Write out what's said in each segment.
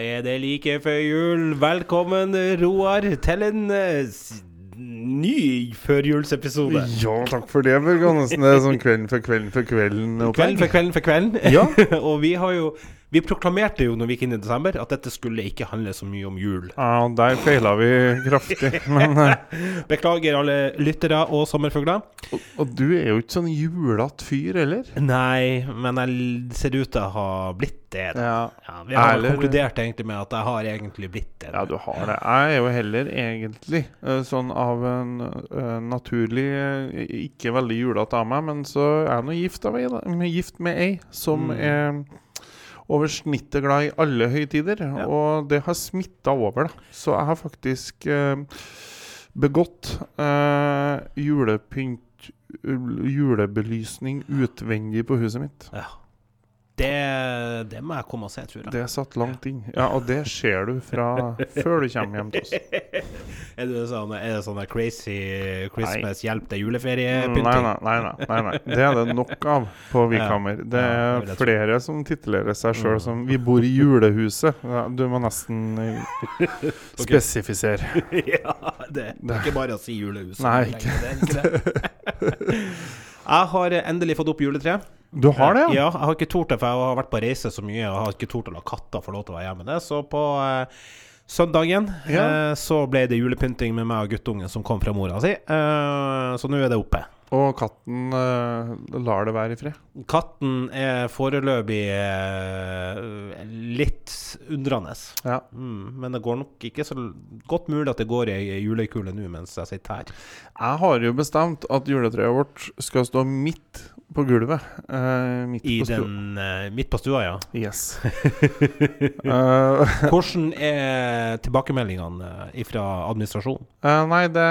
er det like før jul. Velkommen, Roar, til en eh, ny førjulsepisode. Ja, takk for det, Børge Andersen. Det er sånn kvelden for kvelden for kvelden. Kvelden for kvelden for kvelden. Ja. og vi har jo Vi proklamerte jo når vi gikk inn i desember at dette skulle ikke handle så mye om jul. Ja, der feila vi kraftig. Men, eh, Beklager alle lyttere og sommerfugler. og, og du er jo ikke sånn julete fyr, eller? Nei, men jeg ser ut til å ha blitt det. Da. Ja. Ja, vi har Eller- konkludert egentlig med at jeg har egentlig blitt det. ja, du har det. Jeg er jo heller egentlig eh, sånn av en uh, naturlig Ikke veldig julete av meg, men så er jeg nå gift, gift med ei som Mm. er over snittet glad i alle høytider. Ja. Og det har smitta over, da. Så jeg har faktisk eh, begått eh, julepynt Julebelysning utvendig på huset mitt. Ja. Det, det må jeg komme og se, tror jeg. Det satt langt inn. Ja, og det ser du fra før du kommer hjem til oss. Er det sånn, er det sånn der crazy Christmas hjelp til juleferiepynting? Nei, nei, nei, nei, nei, nei. Det er det nok av på Vikhammer. Det er flere som titulerer seg sjøl Mm. som 'Vi bor i julehuset'. Du må nesten eh, spesifisere. ja, det, det er ikke bare å si 'julehuset'. Nei, lenger, det er ikke det. Jeg har endelig fått opp juletreet. Du har det, ja? Ja, jeg har ikke tort det, for jeg har vært på reise så mye. Og jeg har ikke tort å la katta få lov til å være hjemme. Det. Så på eh, søndagen Ja. eh, så ble det julepynting med meg og guttungen som kom fra mora si. Eh, så nå er det oppe. Og katten uh, lar det være i fred. Katten er foreløpig uh, litt undrende. Ja. Mm, men det går nok ikke så godt mulig at det går ei julekule nå mens jeg sitter her. Jeg har jo bestemt at juletreet vårt skal stå midt på gulvet. Uh, midt I på den, midt på stua, ja. Yes. Hvordan er tilbakemeldingene fra administrasjonen? Nei, det,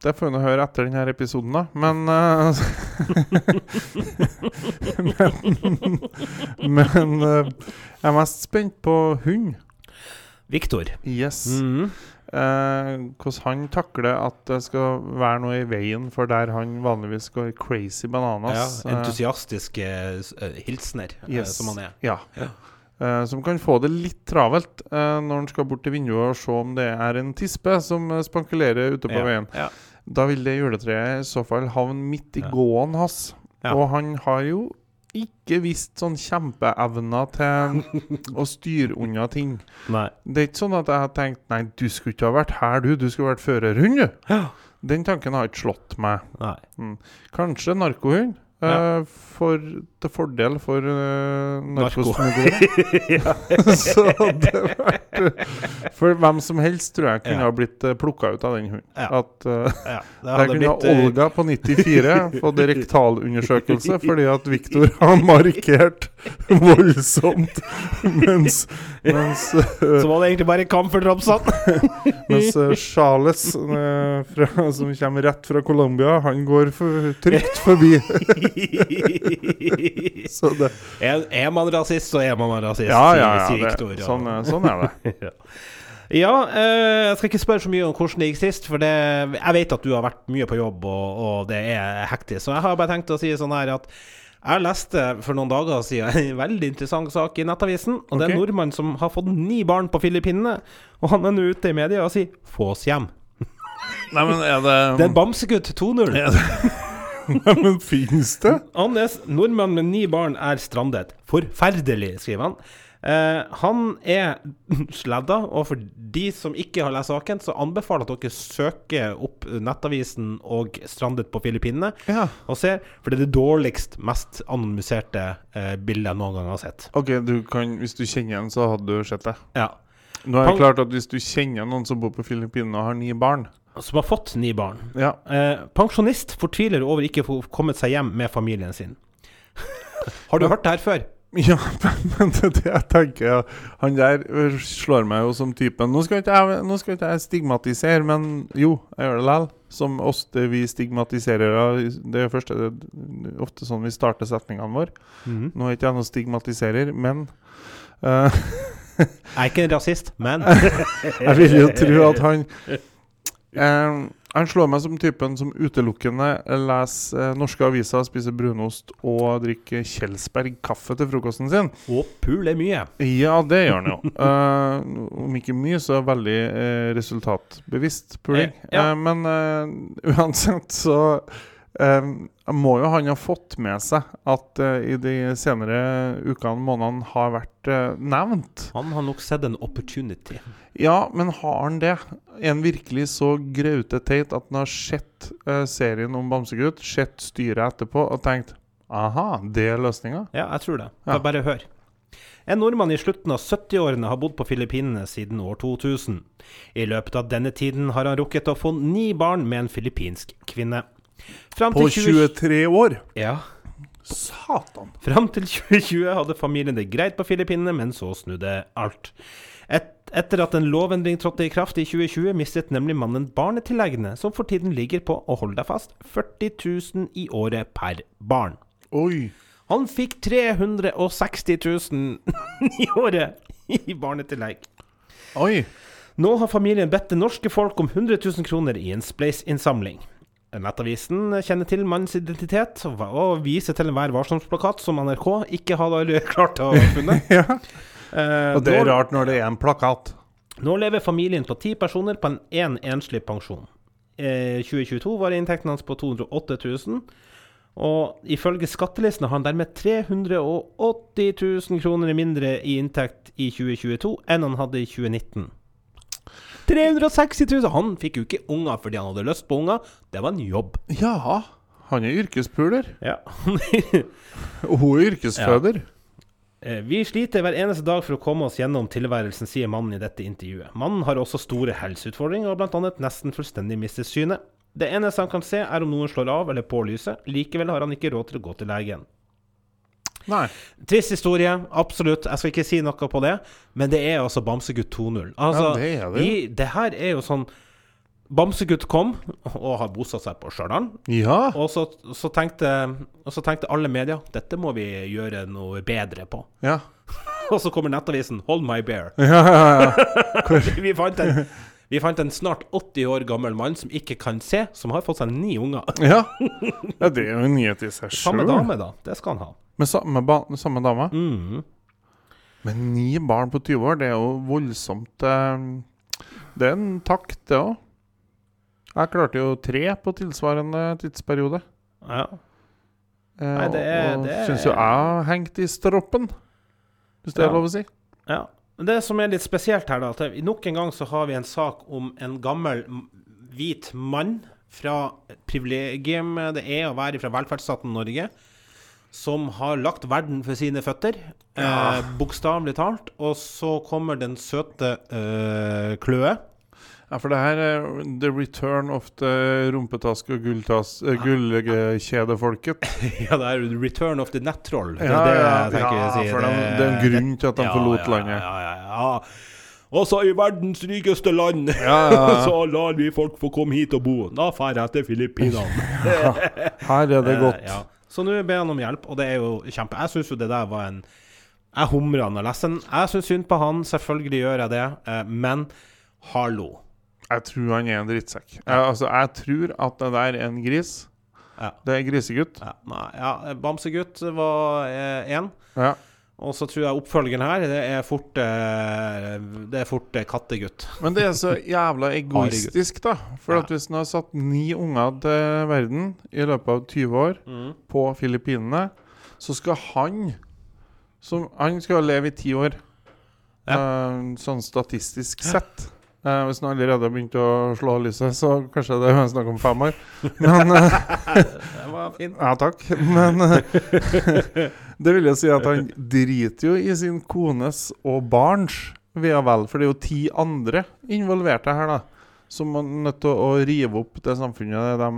det får vi høre etter denne episoden, da. Men uh, Men, men uh, jeg er mest spent på hund. Viktor. Yes. Mm -hmm. uh, hvordan han takler at det skal være noe i veien for der han vanligvis går crazy bananas. Ja, entusiastiske hilsener, Yes. som han er. ja. Ja. Uh, som kan få det litt travelt uh, når han skal bort til vinduet og se om det er en tispe som spankulerer ute på Ja, veien. Ja. Da vil det juletreet i så fall havne midt i Ja. gåen hans. Ja. Og han har jo ikke vist sånn kjempeevner til å styre unna ting. Nei. Det er ikke sånn at jeg har tenkt Nei, du skulle ikke ha vært her, du. Du skulle vært førerhund, du. Ja. Den tanken har ikke slått meg. Nei. Kanskje narkohund. Ja. eh, for, til fordel for uh, Narko. narkosmuglere. Så det var vært For hvem som helst tror jeg kunne Ja. ha blitt uh, plukka ut av den hunden. Ja. At uh, Ja, det der hadde kunne blitt eh, Olga på 94 fått rektalundersøkelse fordi at Viktor har markert voldsomt. Mens, mens, uh, Så var det egentlig bare camferdropsene. mens eh, Charles, eh, fra, som kommer rett fra Colombia, han går for, trygt forbi. Så det er, er man rasist, så er man rasist, Ja, ja, ja. sier Det, Viktor. ja. sånn, eh, sånn er det. Ja, eh, jeg skal ikke spørre så mye om hvordan det gikk sist, for det, jeg vet at du har vært mye på jobb, og, og det er hektisk. Så jeg har bare tenkt å si sånn her at jeg leste for noen dager siden en veldig interessant sak i Nettavisen. Og det er en nordmann som har fått ni barn på Filippinene, og han er nå ute i media og sier 'få oss hjem'. Nei, men er det, Det er en bamsegutt 2-0. Men Fins det? Annes, nordmann med ni barn er strandet. Forferdelig, skriver han. Eh, han er sladda, og for de som ikke har lest saken, så anbefaler at dere søker opp Nettavisen og 'Strandet på Filippinene' Ja. og ser, for det er det dårligst, mest anonymiserte eh, bildet jeg noen gang har sett. OK, du kan, hvis du kjenner en, så hadde du sett det. Ja. Nå er det klart at Hvis du kjenner noen som bor på Filippinene og har ni barn Som har fått ni barn. Ja, Eh, pensjonist fortviler over ikke å få kommet seg hjem med familien sin. har du hørt det her før? ja men det, er det jeg tenker Han der slår meg jo som typen Nå skal ikke jeg, nå skal ikke jeg stigmatisere, men jo, jeg gjør det likevel. Som oss det vi stigmatiserer Det er første, det er ofte sånn vi starter setningene våre. Nå er ikke jeg noen stigmatiserer, men uh, Jeg er ikke en rasist, men Jeg vil jo tro at han eh, Han slår meg som typen som utelukkende leser eh, norske aviser, spiser brunost og drikker Kjelsberg kaffe til frokosten sin. Og puler mye. Ja, det gjør han jo. uh, om ikke mye, så veldig uh, resultatbevisst puling. Eh, ja. uh, men uansett så eh, må jo han ha fått med seg at uh, i de senere ukene månedene har vært uh, nevnt. Han har nok sett en opportunity. Ja, men har han det? Er han virkelig så graute teit at han har sett uh, serien om Bamsegutt, sett styret etterpå og tenkt Aha, det er løsninga? Ja, jeg tror det. Ja. Bare hør. En nordmann i slutten av 70-årene har bodd på Filippinene siden år 2000. I løpet av denne tiden har han rukket å få ni barn med en filippinsk kvinne. Fram På til 20 23 år? Ja. Satan! Fram til 2020 hadde familien det greit på Filippinene, men så snudde alt. Et, etter at en lovendring trådte i kraft i 2020, mistet nemlig mannen barnetilleggene, som for tiden ligger på, og hold deg fast, 40 000 i året per barn. Oi. Han fikk 360 000 i året i barnetillegg. Oi. Nå har familien bedt det norske folk om 100 000 kroner i en Spleis-innsamling. Nettavisen kjenner til mannens identitet og viser til enhver varsomsplakat som NRK ikke hadde klart å funne. Ja. Eh, Og det er nå, rart når det er en plakat. nå lever familien på ti personer på en én enslig pensjon. I 2022 var inntekten hans på 208 000. Og ifølge skattelistene har han dermed 380 000 kroner mindre i inntekt i 2022 enn han hadde i 2019. 360 000! Han fikk jo ikke unger fordi han hadde lyst på unger. Det var en jobb. Ja. Han er yrkespuler. Ja. Og hun er yrkesføder. Ja. Vi sliter hver eneste dag for å komme oss gjennom tilværelsen, sier mannen i dette intervjuet. Mannen har også store helseutfordringer, og bl.a. nesten fullstendig mistet synet. Det eneste han kan se, er om noen slår av eller på lyset. Likevel har han ikke råd til å gå til legen. Nei. Trist historie, absolutt. Jeg skal ikke si noe på det, men det er altså Bamsegutt 2.0. Altså, Ja, det det det her er jo sånn Bamsegutt kom og har bosatt seg på Stjørdal. Ja. Og så, så, tenkte, og så tenkte alle media dette må vi gjøre noe bedre på. Ja. Og så kommer Nettavisen Hold my bear. Ja, ja, ja. Vi fant en, vi fant en snart 80 år gammel mann som ikke kan se, som har fått seg ni unger. ja. ja det er jo en nyhet i seg Samme dame, da. Det skal han ha. Med samme, ba samme dame. Mhm. Men ni barn på 20 år, det er jo voldsomt eh, Det er en takt, det òg. Jeg klarte jo tre på tilsvarende tidsperiode. Ja. Eh, Nei, det er- og det er- syns jo jeg har hengt i stroppen, hvis det Ja. er lov å si. ja. Det som er litt spesielt her, da, at nok en gang så har vi en sak om en gammel hvit mann fra privilegium det er å være fra velferdsstaten Norge, som har lagt verden for sine føtter, Ja. eh, bokstavelig talt. Og så kommer den søte eh, Kløe. Ja, for det her er the return of the rumpetaske og eh, gullkjedefolket. ja, det er Return of the nettroll. Ja, Det Ja, det ja, jeg ja, jeg sier. for det, det er en grunn til at de forlot landet. Ja, ja, ja. Også i verdens rikeste land, Ja, ja, ja. så lar vi folk få komme hit og bo. Da drar jeg til Filippinene. Her er det godt. Ja. Så nå ber han om hjelp, og det er jo kjempe Jeg syns jo det der var en Jeg humra når jeg leste den. Jeg syns synd på han, selvfølgelig gjør jeg det, eh, men hallo. Jeg tror han er en drittsekk. Jeg, altså, jeg tror at det der er en gris. Ja. Det er grisegutt. Ja, nei, ja, Bamsegutt var én. Ja. Og så tror jeg oppfølgeren her, det er fort eh, Det er fort eh, kattegutt. Men det er så jævla egoistisk, da. For Ja. at hvis han har satt ni unger til verden i løpet av 20 år Mm. på Filippinene, så skal han som, Han skal leve i ti år, eh, sånn statistisk sett. Eh, hvis han allerede har begynt å slå lyset, så kanskje det er snakk om fem år. Men eh, Det var fint. Ja, takk. Men eh, det vil jo si at han driter jo i sin kones og barns ve og vel. For det er jo ti andre involverte her, da. Som er nødt til å rive opp det samfunnet de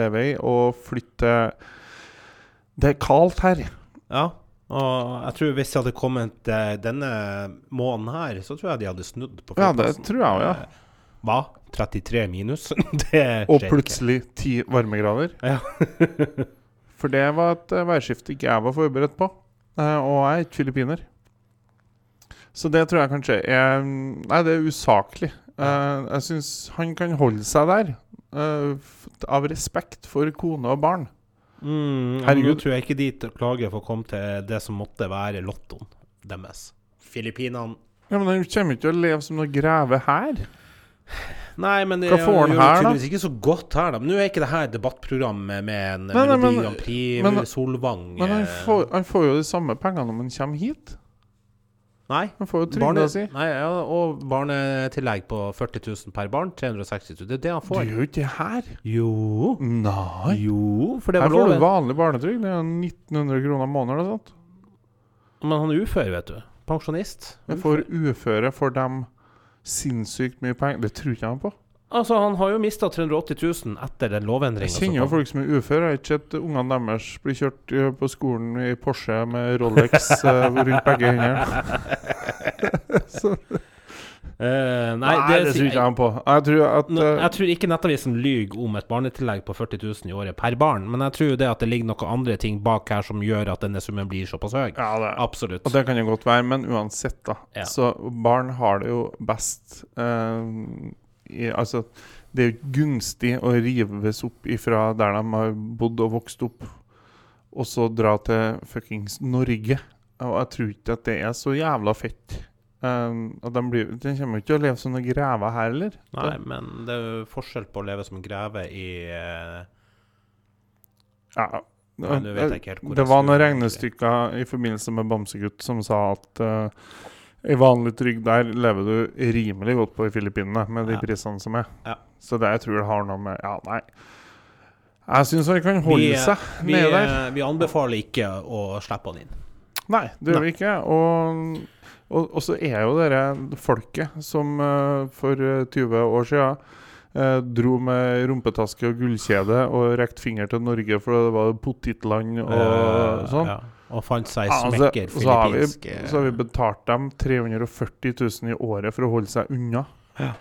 lever i, og flytte Det er kaldt her. Ja. Og jeg tror hvis det hadde kommet eh, denne måneden her, så tror jeg de hadde snudd på Ja, det tror jeg òg, ja. Eh, Hva? 33 minus? det Og plutselig ti varmegrader. Ja. For det var et eh, værskifte ikke jeg var forberedt på. Og jeg er ikke filippiner. Så det tror jeg kanskje er Nei, det er usaklig. Jeg syns han kan holde seg der. av respekt for kone og barn. Mm, Herregud. Nå tror jeg ikke de klager for å komme til det som måtte være lottoen deres. Filippinene Ja, Men han kommer ikke til å leve som noe greve her. Nei, men det Hva får han her, da? ikke så godt her, da. Men nå er ikke det her debattprogrammet debattprogram med, en Melodi men- Grand Prix men- Solvang. Men han eh, får, han får jo de samme pengene om han kommer hit. Nei. Han får jo trygda si. nei ja, og barnetillegg på 40 000 per barn. 360 000. Det er det han får. gjør jo ikke det her. Jo. Nei. Jo, for det Her får du vanlig barnetrygd. Det er 1900 kroner måneden. eller sånt. Men han er ufør, vet du. Pensjonist. Men får uføre for dem sinnssykt mye penger. Det tror ikke jeg på. Altså, han har jo mista 380 000 etter den Jeg lovendringa. kjenner jo folk som er uføre. Jeg har ikke sett ungene deres bli kjørt eh, på skolen i Porsche med Rolex eh, rundt begge hendene. Eh, nei, nei, det, tror ikke jeg på. Jeg tror at eh, jeg tror ikke Nettavisen lyver om et barnetillegg på 40 000 i året per barn, men jeg tror det at det ligger noen andre ting bak her som gjør at denne summen blir såpass høy. ja, det, Absolutt. Og det kan jo godt være, men uansett, da. Ja. Så barn har det jo best eh, i, Altså, det er jo ikke gunstig å rives opp ifra der de har bodd og vokst opp, og så dra til fuckings Norge. Og jeg tror ikke at det er så jævla fett. Um, og de, blir, de kommer jo ikke til å leve som noen grever her, eller? Nei, men det er jo forskjell på å leve som greve i uh... Ja. Hvor det var noen regnestykker i forbindelse med Bamsegutt som sa at uh, i vanlig trygd der lever du rimelig godt på i Filippinene med de Ja. prisene som er. Ja. Så det jeg tror det har noe med Ja, nei. Jeg syns han kan holde Vi, seg vi, nede der. eh, vi anbefaler ikke å slippe han inn. Nei, det gjør vi ikke. Og, og, og så er jo dere folket som eh, for eh, 20 år siden eh, dro med rumpetaske og gullkjede og rekte finger til Norge for det var potetland og Eh, sånn. Ja. Og fant seg smekker altså, smekker så, har vi, eh, så har vi betalt dem 340 000 i året for å holde seg unna. Ja.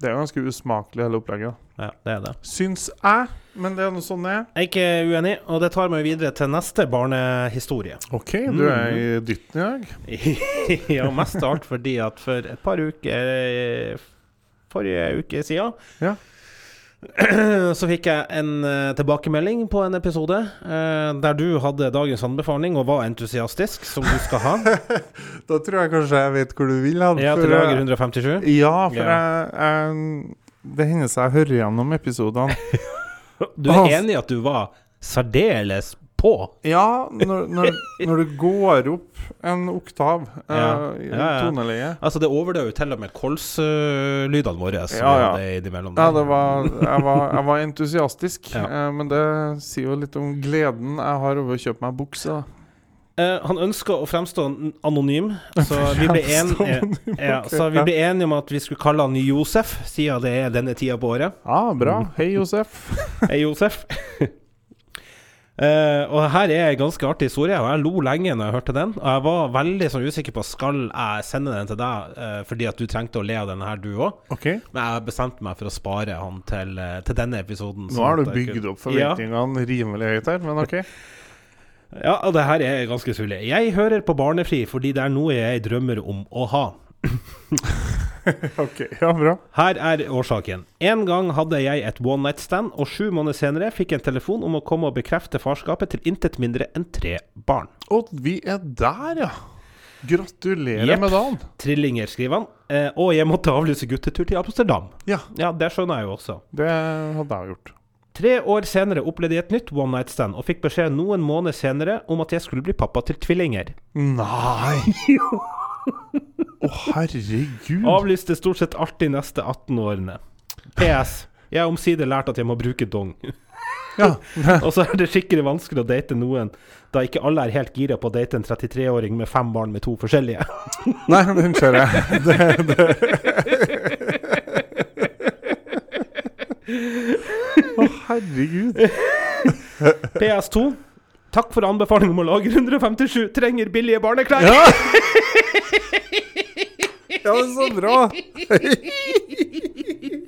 Det er jo ganske usmakelig, hele opplegget. Ja, det er det. Syns jeg, men det er noe sånn det er. Jeg er ikke uenig, og det tar meg videre til neste barnehistorie. OK, du er mm. i dytten i dag. ja, mest av alt fordi at for et par uker Forrige uke siden Ja. så fikk jeg en eh, tilbakemelding på en episode eh, der du hadde dagens anbefaling og var entusiastisk, som du skal ha. Da tror jeg kanskje jeg vet hvor du vil hen. Ja, til lager 157. Ja, for Ja. Jeg, jeg, det hender seg jeg hører gjennom episodene. Du er enig i at du var særdeles på? Ja, når, når, når du går opp en oktav eh, i Ja, ja. toneleie Altså, det overdøver jo til og med kolslydene våre. som Ja, ja. innimellom. Ja, det var, jeg, var, jeg var entusiastisk, eh, men det sier jo litt om gleden jeg har over å kjøpe meg bukse. Eh, han ønska å fremstå anonym, så vi ble, en, Fremstå ja, så vi ble enige om at vi skulle kalle han Josef, siden det er denne tida på året. Ja, bra. Hei, Josef. Hei, Josef. Eh, og her er en ganske artig historie, og jeg lo lenge når jeg hørte den. Og jeg var veldig sånn usikker på Skal jeg sende den til deg uh, fordi at du trengte å le av denne her, du òg. Okay. Men jeg bestemte meg for å spare han til, uh, til denne episoden. Nå har sånn du at bygd opp forventningene rimelig høyt her, men OK. Ja, og det her er ganske tullig. Jeg hører på Barnefri fordi det er noe jeg drømmer om å ha. ok, Ja, bra. Her er årsaken. En gang hadde jeg et one night stand, og sju måneder senere fikk jeg en telefon om å komme og bekrefte farskapet til intet mindre enn tre barn. Og vi er der, ja. Gratulerer yep. med dagen. Trillinger, skriver han. Eh, og jeg måtte avlyse guttetur til Amsterdam. Ja, Ja, det skjønner jeg jo også. det hadde jeg gjort. Tre år senere opplevde jeg et nytt one night stand, og fikk beskjed noen måneder senere om at jeg skulle bli pappa til tvillinger. Nei! Å, herregud. Avlyste stort sett alt de neste 18 årene. PS. Jeg har omsider lært at jeg må bruke dong. Ja. Og så er det skikkelig vanskelig å date noen, da ikke alle er helt gira på å date en 33-åring med fem barn med to forskjellige. Nei, den ser jeg. Det, det. Å, herregud. PS2. Takk for anbefaling om å lage 157. Trenger billige barneklær. Ja! Ja, men så bra.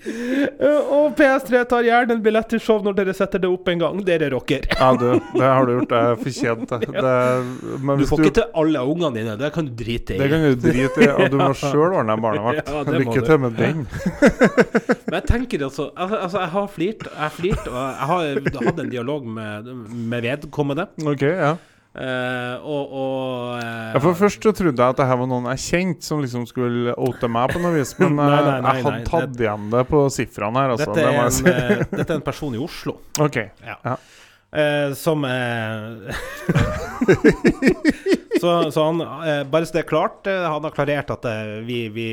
Og PS3 tar gjerne en billett til show når dere setter det opp en gang. Dere rocker. Ja, du, det har du gjort deg fortjent det. Det- Men Du får du ikke til alle ungene dine. Det kan du drite i. Det kan du drite i, og du må sjøl ordne en barnevakt. Ja, Lykke til med den. Men jeg tenker altså Altså, altså jeg har flirt, jeg har flirt, og jeg har hatt en dialog med, med vedkommende. Ok, ja. Eh, og og uh, ja. For først så trodde jeg at det her var noen jeg kjente som liksom skulle oute meg på noe vis, men Nei, eh, nei, nei, jeg hadde tatt tatt igjen det på sifrene her, altså. dette, er det en, si. dette er en person i Oslo. OK. Ja. Ja. Uh, som så, så han Bare så det er klart, han har klarert at vi, vi,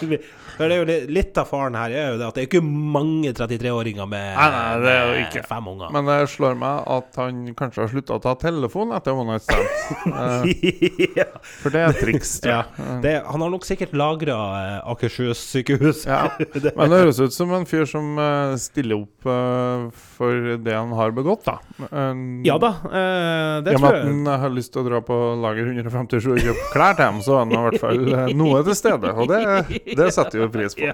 vi for det er jo litt, av faren her er jo det at det er ikke mange 33-åringer med, Nei, nei, det er jo ikke. fem unger. Men det slår meg at han kanskje har slutta å ta telefon etter One Night Stand. Eh, ja, for det er et triks. ja. Det, han har nok sikkert lagra eh, Akershus sykehus. Ja. Men det høres ut som en fyr som eh, stiller opp eh, for det han har begått, da. Eh, ja da, eh, det I og med at jeg. han har lyst til å dra på Lager 157 og kjøpe klær til dem, så er han i hvert fall noe til stede. Og det, det setter vi pris på.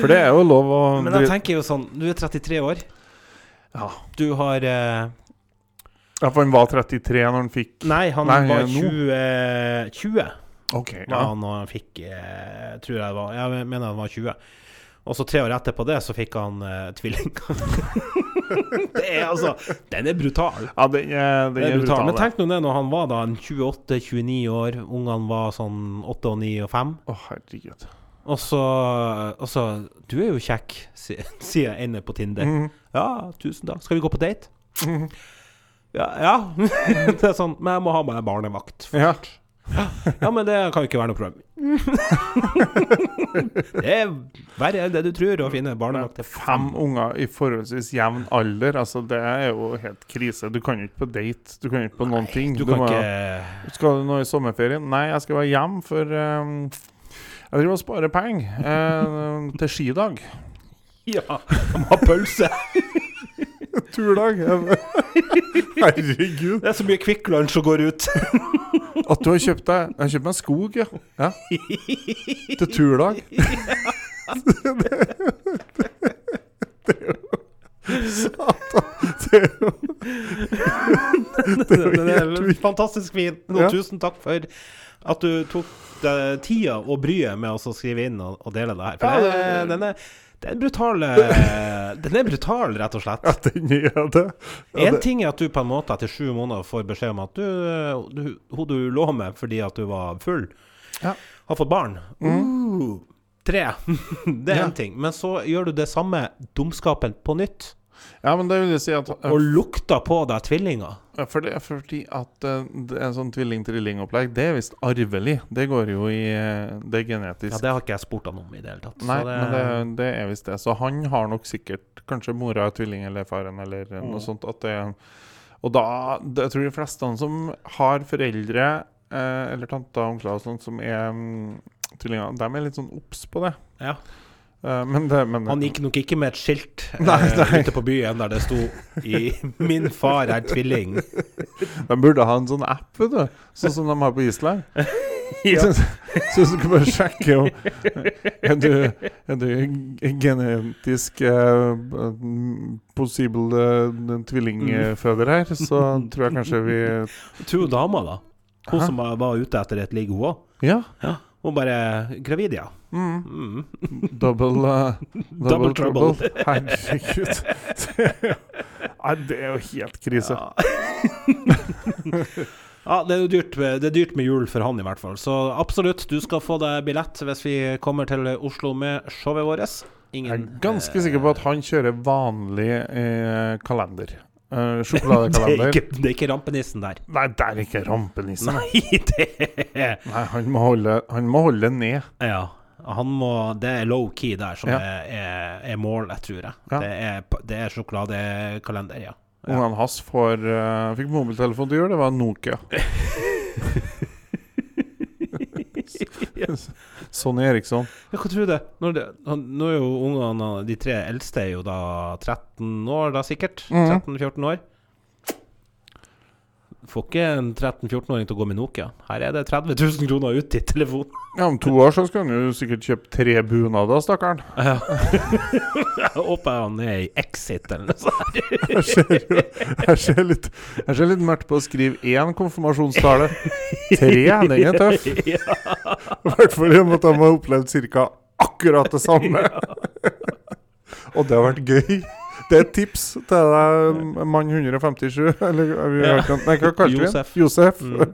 For det er jo lov å Men jeg tenker jo sånn Du er 33 år. Ja. Du har eh, Ja, for han var 33 når han fikk Nei, han Nei, var nå. 20, 20 OK. var Ja. han når han fikk eh, Tror jeg det var Jeg mener han var 20. Og så tre år etterpå det, så fikk han eh, tvilling. det er altså Den er brutal. ja, den er, den Den er brutal. brutal. Men tenk nå det når han var da en 28-29 år, ungene var sånn 8 og 9 og 5. Å, herregud. Og så, og så Du er jo kjekk, sier jeg ene på Tinder. Mm. Ja, tusen takk. Skal vi gå på date? Mm. Ja. ja. det er sånn Men jeg må ha meg barnevakt. Ja. Ja, men det kan jo ikke være noe problem. det er verre enn det du tror å finne barnevakt til Fem unger i forholdsvis jevn alder, altså det er jo helt krise. Du kan jo ikke på date, du kan jo ikke på noen ting. Du kan må, ikke Skal du nå i sommerferien? Nei, jeg skal være hjemme for um, Jeg driver og sparer penger eh, til skidag. Ja, de har pølse. Turdag. Herregud. Det er så mye Kvikk Lunsj som går ut. At du har kjøpt deg Jeg har kjøpt meg skog, ja. ja. Til turdag. det, er jo Satan. Det er jo Det er jo helt vilt. fantastisk fint. Ja. tusen takk for at du tok deg tida og bryet med å skrive inn og, og dele det her. For Ja, det, den, er, den er brutal eh, Den er brutal, rett og slett. Ja, den er det. Ja, En ting er at du på en måte etter sju måneder får beskjed om at du, du, hun du lå med fordi at du var full, Ja. har fått barn. Uh, tre. det er Ja. en ting. Men så gjør du det samme dumskapen på nytt, Ja, men det vil si at og lukta på deg tvillinger. Ja, For det er fordi at eh, det er en sånn tvilling-trilling-opplegg, det er visst arvelig. Det går jo i eh, Det er genetisk. Ja, Det har ikke jeg spurt han om i det hele tatt. Nei, så det, men det, det er visst det. Så han har nok sikkert Kanskje mora er tvilling, eller faren, eller Mm. noe sånt. At det, og da det, Jeg tror de fleste som har foreldre eh, eller tanter og onkler og sånt som er um, tvillinger, de er litt sånn obs på det. ja. Eh, men det men, Han gikk nok ikke med et skilt Nei, eh, nei. ute på byen der det sto i 'Min far er tvilling'. De burde ha en sånn app, vet du. Sånn som de har på Island. Ja. Så, så du kan bare sjekke om Er du, er du genetisk uh, possible uh, tvillingføder her, så tror jeg kanskje vi To damer, da. Hun Hæ? som var, ute etter et ligg, hun òg. Ja. Hun bare Gravid, ja. Mm. Mm. Double, uh, double, Double trouble. trouble. Herregud. Er Nei, det er jo helt krise. Ja. ja, det er jo dyrt, med- det er dyrt med jul for han, i hvert fall. Så absolutt, du skal få deg billett hvis vi kommer til Oslo med showet vårt. Jeg er ganske sikker på at han kjører vanlig eh, kalender. Eh, det er, ikke, det er ikke rampenissen der. Nei, det er ikke rampenissen. Nei, det Nei, han må holde, han må holde ned. Ja. Han må, det er low-key der som Ja. er, er, er målet, tror jeg. Ja. Det, er, det er sjokoladekalender, ja. Ja. Ungene hans får uh, fikk mobiltelefon til jul, det var Nokia. Sonny Eriksson. Ja, hva tror du det? Når det han, nå er jo ungene De tre eldste er jo da 13 år, da sikkert. Mhm. 13-14 år. får ikke en 13-14-åring til å gå med Nokia. Her er det 30 000 kroner ut i telefonen. Ja, Om to år så skal han jo sikkert kjøpe tre bunader, stakkaren. Ja. Jeg håper han er i Exit eller noe sånt. Jeg ser, jo, jeg ser, litt, jeg ser litt mørkt på å skrive én konfirmasjonstale. Tre, den er tøff. Ja. I hvert fall med at de har opplevd ca. akkurat det samme. Og det har vært gøy. Det er et tips til deg, mann 157. Eller vi Ja. ikke- nei, hva kalte vi Josef. Vær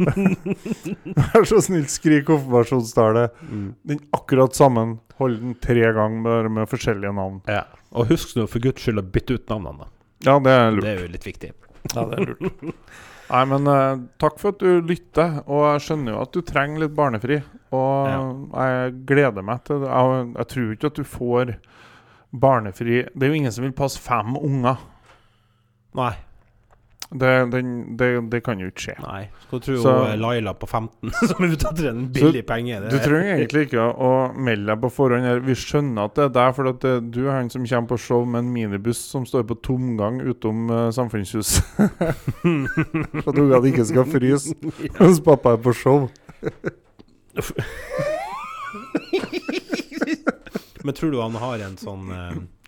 Mm. Vær så snill, skriv konfirmasjonstale. Mm. Den akkurat sammen. Hold den tre ganger, med, med forskjellige navn. Ja. Og husk nå for guds skyld å bytte ut navnene. Ja, det er lurt. Det er jo litt viktig. Ja, det er lurt. Nei, men uh, takk for at du lytter. Og jeg skjønner jo at du trenger litt barnefri. Og jeg gleder meg til det. Jeg, jeg tror ikke at du får barnefri Det er jo ingen som vil passe fem unger. Nei. Det, den, det, det kan jo ikke skje. nei. Skal du tro Så- Laila på 15 som er ute etter en billig penge? Du trenger egentlig ikke å melde deg på forhånd. her. Vi skjønner at det er deg, for det, du er han som kommer på show med en minibuss som står på tomgang utom uh, samfunnshus. for at ungene ikke skal fryse mens pappa er på show. Men tror du han har en sånn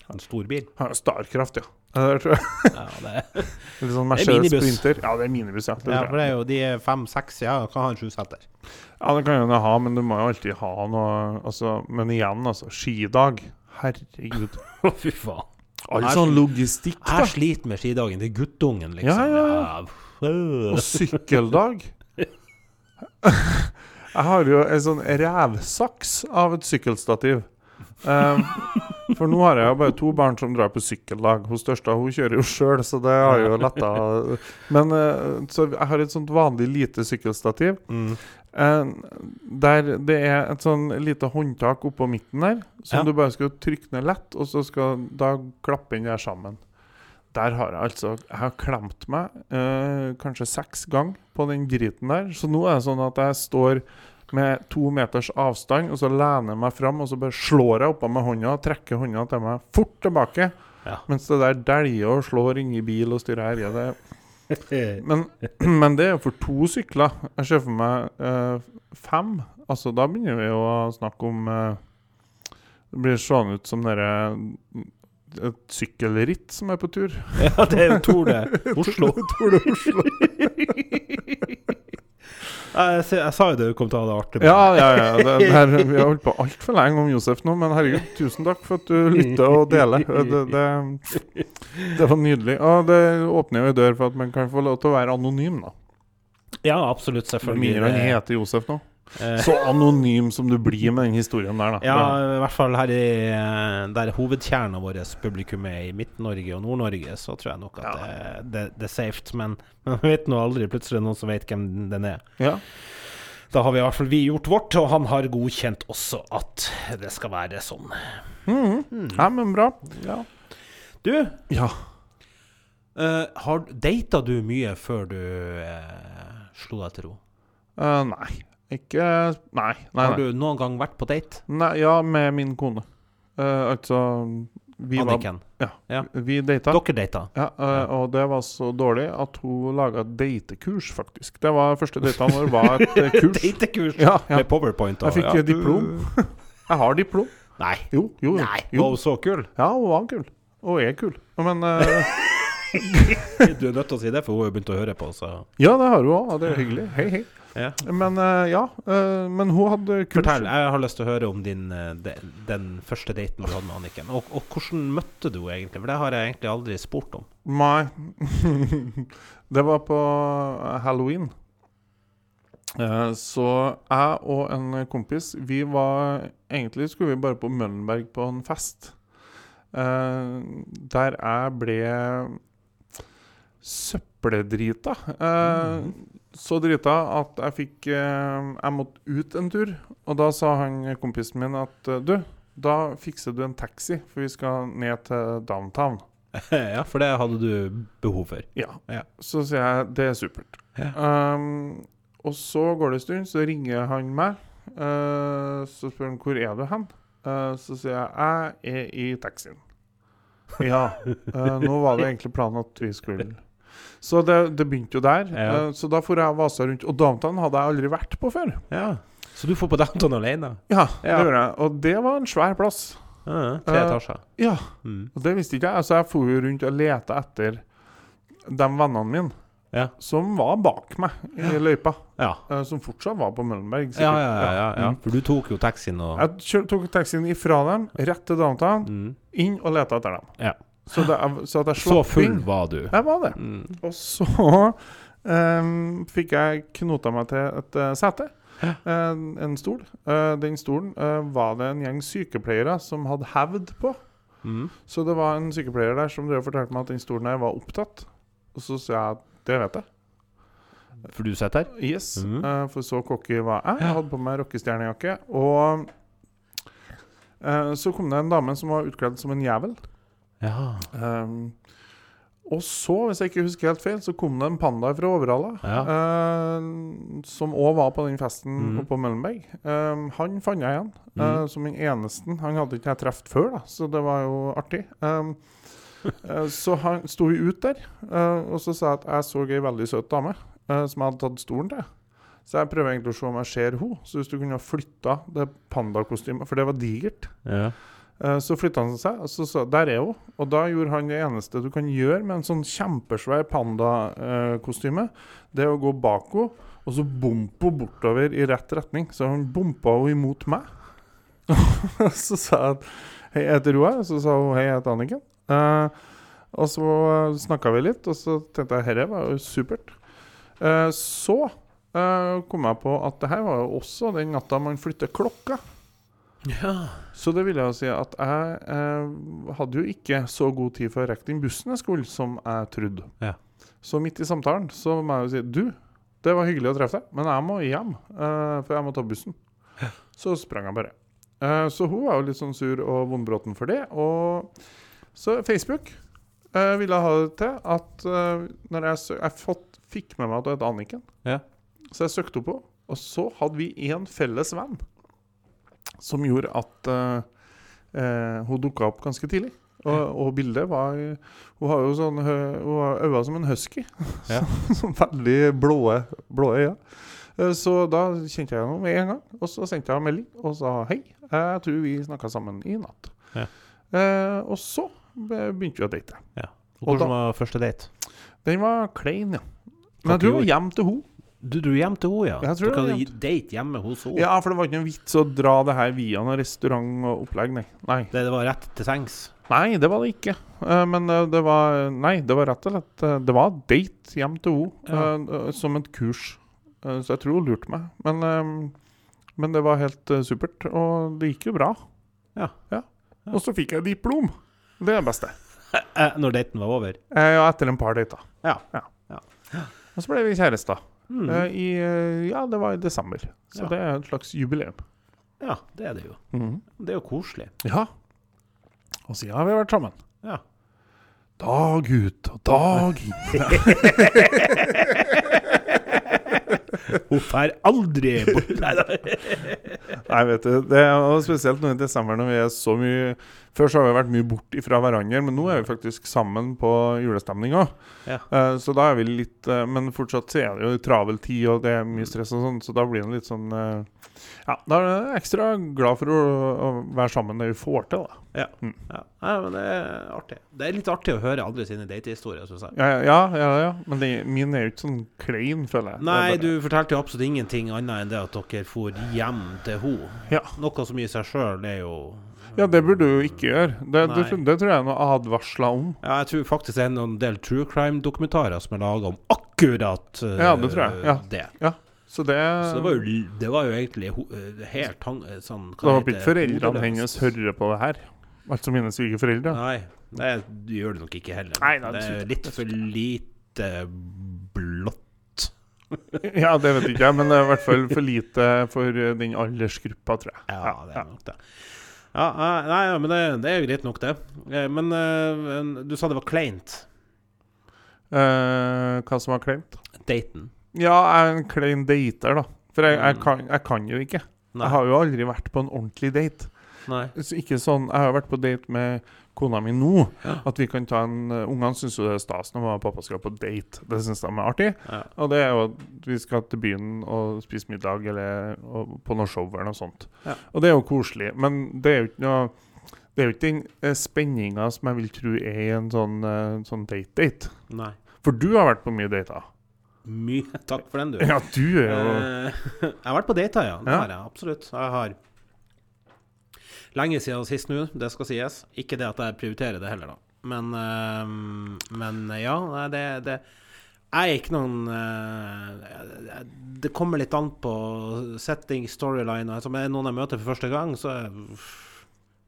eh, en stor bil? Har Starkraft, ja. Ja, Det. Er, Litt sånn Det er Mercedes. Sprinter. Ja, det er minibuss, ja. Det ja, for det er jo de fem-seks, ja. Kan ha en sjuseter. ja, det kan jo ha, men du må jo alltid ha noe altså, Men igjen, altså. Skidag. Herregud. Fy faen. All sånn logistikk, da. Jeg sliter med skidagen til guttungen, liksom. Ja, ja, ja. Og sykkeldag. Jeg har jo en sånn revsaks av et sykkelstativ. Um, for nå har jeg jo bare to barn som drar på sykkellag. Hun største hun kjører jo sjøl, så det har jo letta. Men eh, så jeg har et sånt vanlig lite sykkelstativ. Mm. eh, der det er et sånn lite håndtak oppå midten der, som Ja. du bare skal trykke ned lett, og så skal da klappe inn der sammen. Der har jeg altså Jeg har klemt meg eh, kanskje seks ganger på den driten der. Så nå er det sånn at jeg står med to meters avstand, og så lener jeg meg fram, og så bare slår jeg oppå med hånda og trekker hånda til meg fort tilbake. Ja. Mens det der dæljer og slår inn i bil og styrer herje. Det men, men det er jo for to sykler. Jeg ser for meg eh, fem. Altså, da begynner vi jo å snakke om eh, Det blir sånn ut som dere et sykkelritt som er på tur. Ja, det er jo Tor det. Oslo. Tour de Oslo. Jeg, jeg sa jo det du kom til å ha det artig. med. Ja, ja, ja. Det, det her, vi har holdt på altfor lenge om Josef nå, men herregud, tusen takk for at du lytter og deler. Det, det, det var nydelig. Og det åpner jo en dør for at man kan få lov til å være anonym, da. ja absolutt. Selvfølgelig. mindre han heter Josef nå. Eh, Så anonym som du blir med den historien der, da. Ja, i hvert fall her i eh, der hovedkjernen av vårt publikum er i Midt-Norge og Nord-Norge, så tror jeg nok at Ja. det, det, det er safe. Men man vet nå aldri. Plutselig er det noen som vet hvem den er. ja. Da har vi i hvert fall vi gjort vårt, og han har godkjent også at det skal være sånn. Mm. Hmm. ja, men bra. Ja. Du, ja. Uh, har data du mye før du uh, slo deg til ro? Uh, nei. Ikke Nei. nei, Har du noen gang vært på date? nei ja, med min kone. Uh, altså vi, var, ja, Ja. vi data. Dere data? Ja, eh, og det var så dårlig at hun laga datekurs, faktisk. Det var første daten vår var et eh, kurs. Datekurs Ja, ja. med powerpoint? og- Jeg fikk diplom. Jeg har diplom. Nei. Jo, jo. Nei, jo. var hun så kul? Ja, hun var kul. Og er kul. Men uh, Du er nødt til å si det, for hun har jo begynt å høre på. Så. Ja, det har hun òg, og det er hyggelig. Hei, hei. Ja. Men uh, ja. uh, men hun hadde kurs. Fortell. Jeg har lyst til å høre om din, eh, de, den første daten du hadde med Anniken. Og, og hvordan møtte du henne egentlig? For det har jeg egentlig aldri spurt om. Nei. det var på halloween. Så jeg og en kompis, vi var Egentlig skulle vi bare på Møllenberg på en fest. Der jeg ble søppeldrita. Eh, Så drita at jeg fikk eh, Jeg måtte ut en tur. Og da sa han kompisen min at eh, du, da fikser du en taxi, for vi skal ned til downtown. ja, for det hadde du behov for. Ja. Ja. Så sier jeg det er supert. Ja. Um, og så går det en stund, så ringer han meg. Uh, så spør han hvor er du hen? Uh, så sier jeg jeg er i taxien. Ja. Uh, nå var det egentlig planen at vi skulle Så det, det begynte jo der. Ja. Eh, så da for jeg vasa rundt. Og downtown hadde jeg aldri vært på før. Ja. Så du får på downtown alene? Ja, det Ja. gjorde jeg. Og det var en svær plass. Ja, tre etasjer. etasjer. Ja, Mm. og det visste ikke jeg. Så jeg for jo rundt og leta etter de vennene mine Ja. som var bak meg i løypa. Ja. eh, som fortsatt var på Møllenberg. Ja, ja, ja, ja, ja. Mm. For du tok jo taxien og Jeg tok taxien ifra dem, rett til downtown, mm. inn og leta etter dem. Så, det, så at jeg Så full inn. var du. Jeg var det. Mm. Og så um, fikk jeg knota meg til et uh, sete. En, en stol. Uh, den stolen uh, var det en gjeng sykepleiere som hadde hevd på. Mm. Så det var en sykepleier der som fortalte meg at den stolen her var opptatt. Og så sa jeg at det vet jeg. For du sitter her? Yes. Mm. Uh, for så cocky var jeg. Jeg hadde på meg rockestjernejakke. Og eh, så kom det en dame som var utkledd som en jævel. Ja. Um, og så, hvis jeg ikke husker helt feil, så kom det en panda fra Overhalla. Ja. Uh, som òg var på den festen mm. oppe på Møllenberg. Um, han fant jeg igjen uh, mm. som den eneste. Han hadde ikke jeg truffet før, da, så det var jo artig. Um, eh, så han sto vi ut der, eh, og så sa jeg at jeg så ei veldig søt dame eh, som jeg hadde tatt stolen til. Så jeg prøver egentlig å se om jeg ser henne. Så hvis du kunne ha flytta det pandakostymet, for det var digert ja. Eh, Så flytta han seg, og så sa der er hun. Og da gjorde han det eneste du kan gjøre med en sånn kjempesvær pandakostyme. Det er å gå bak henne, og så bompe henne bortover i rett retning. Så han bompa henne imot meg. så sa jeg hei, jeg heter Roar. Så sa hun hei, jeg heter Anniken. Eh, og så snakka vi litt, og så tenkte jeg herre var jo supert. Eh, så eh, kom jeg på at det her var jo også den natta man flytter klokka. Ja. Så det vil jeg si at jeg eh, hadde jo ikke så god tid for å rekke den bussen jeg skulle, som jeg trodde. Ja. Så midt i samtalen så må jeg jo si Du, det var hyggelig å treffe deg, men jeg må hjem, eh, for jeg må ta bussen. Så sprang jeg bare. Eh, så hun var jo litt sånn sur og vondbråten for det. Og så Facebook eh, ville ha det til at eh, når jeg, jeg fått, fikk med meg at hun het Anniken, Ja. så jeg søkte henne på, og så hadde vi én felles venn som gjorde at eh, eh, hun dukka opp ganske tidlig. Og, og bildet var Hun har jo sånn Hun har øyne som en husky. Ja. sånn veldig blå, blå øyne. Eh, Så da kjente jeg henne med en gang. Og så sendte jeg melding og sa hei. Jeg tror vi snakka sammen i natt. Ja. Eh, og så begynte vi å date. Og hvordan var første date? Den var klein, ja. Men jeg tror det var hjem til henne. Du dro hjem til henne, ja? Jeg tror Dere det hadde date hjemme hos henne? Ja, for det var ikke noen vits å dra det her via noen restaurant og opplegg, nei. nei. Det, det var rett til sengs? Nei, det var det ikke. Eh, men eh, det var Nei, det var rett og slett eh, Det var date hjem til henne ja. som et kurs. Så jeg tror hun lurte meg. Men, men det var helt supert, og det gikk jo bra. Ja. Og så fikk jeg diplom. Det er det beste. Når daten var over? Ja, etter en par dater. Ja. Og så ble vi kjærester. Mm. Eh, I eh, Ja, det var i desember. Så Ja. det er et slags jubileum. Ja, det er det jo. Det er jo koselig. Ja. Og siden har vi vært sammen. Ja. Dag ut og dag inn. Hun drar aldri bort. Nei da. Nei, vet du, det er spesielt nå i desember når vi er så mye Før så har vi vært mye bort ifra hverandre, men nå er vi faktisk sammen på julestemning òg. Ja. så da er vi litt eh, Men fortsatt så er det jo travel tid, og det er mye stress og sånn, så da blir det litt sånn uh, Ja, da er jeg ekstra glad for å, å være sammen det vi får til, da. Ja. ja. Nei, men det er artig. Det er litt artig å høre andre sine datehistorier, syns jeg. Ja, ja, ja, ja. men det, min er jo ikke sånn klein, føler jeg. Nei, bare- du fortalte jo absolutt ingenting annet enn det at dere for hjem til henne. Ja. Noe som i seg sjøl er jo Ja, det burde du jo ikke gjøre. Det, det, det tror jeg er noe advarsla om. Ja, jeg tror faktisk det er en del true crime-dokumentarer som er laga om akkurat uh, Ja, det tror jeg, ja. det. Så det, Så det var jo, det var jo egentlig eh, helt tang, eh, sånn Da håper heter ikke foreldrene hennes hører på det her. Altså mine svigerforeldre. Nei, det gjør det nok ikke heller. Nei, nei, det det er litt for lite blått. Ja, det vet ikke jeg, men det er i hvert fall for lite for den aldersgruppa, tror jeg. Ja, det er nok det. Ja, nei, ja, men det, det er jo greit nok, det. Eh, Men uh, du sa det var kleint, Uh, hva som var kleint? daten. Ja, jeg er en klein dater, da. For jeg, jeg, Mm. kan, jeg kan jo ikke. Nei. Jeg har jo aldri vært på en ordentlig date. Nei. Så ikke sånn Jeg har vært på date med kona mi nå. Ja. At vi kan ta en uh, Ungene syns jo det er stas når mamma og pappa skal på date. Det syns de er artig. Ja. Og det er jo at vi skal til byen og spise middag eller på noe show eller noe sånt. Ja. Og det er jo koselig. Men det er jo ikke noe det er jo ikke den uh, spenninga som jeg vil tro er i en sånn, eh, sånn date-date. Nei. For du har vært på mye dater. Mye takk for den, du. Ja, du er jo Eh, jeg har vært på dater, ja. Det har jeg absolutt. Jeg har Lenge siden sist nå, det skal sies. Ikke det at jeg prioriterer det heller, da. Men, eh, men ja, nei, det, det Jeg er ikke noen uh, Det kommer litt an på setting, storyline. Altså, med noen jeg møter for første gang, så eh,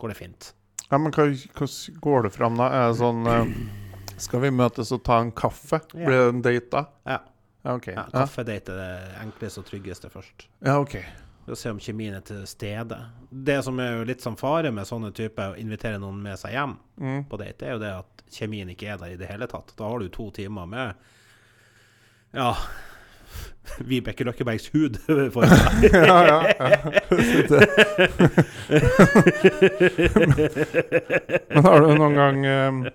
går det fint. Ja, men hvordan går det fram da? Er det sånn uh, Skal vi møtes og ta en kaffe? Ja. Blir det en date da? Ja. Ja, OK. ja Ja, Kaffedate er det enkleste og tryggeste først. ja, ok. For å se om kjemien er til stede. Det som er jo litt sånn fare med sånne typer å invitere noen med seg hjem Mm. på date, er jo det at kjemien ikke er der i det hele tatt. Da har du to timer med ja Vibeke Løkkebergs hud for deg. ja, ja, ja. Men har du noen gang eh,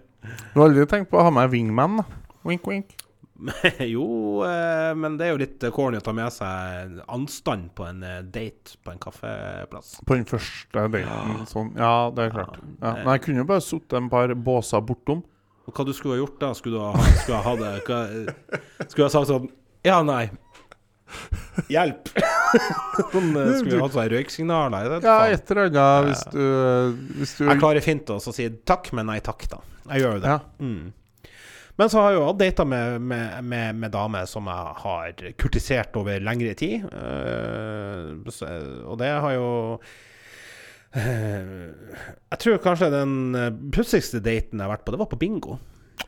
Du har aldri tenkt på å ha med wingman? Wink, wink. jo, eh, men det er jo litt corny å ta med seg anstand på en eh, date på en kaffeplass. På den første daten. Sånn. Ja, det er klart. Ja. Ja, Men jeg kunne jo bare sittet en par båser bortom. Og hva du skulle ha gjort da? Skulle du ha, skulle ha, det hva, Skulle du ha sagt sånn Ja, nei. Hjelp! sånn, eh, skulle vi hatt sånn røyksignaler? Ja, et eller annet du, hvis du Jeg klarer fint å si takk, men nei takk, da. Jeg gjør jo det. Ja. Mm. Men så har jeg jo hatt data med, med, med, med damer som jeg har kurtisert over lengre tid. eh, og det har jo eh, Jeg tror kanskje den eh, pussigste daten jeg har vært på, det var på bingo.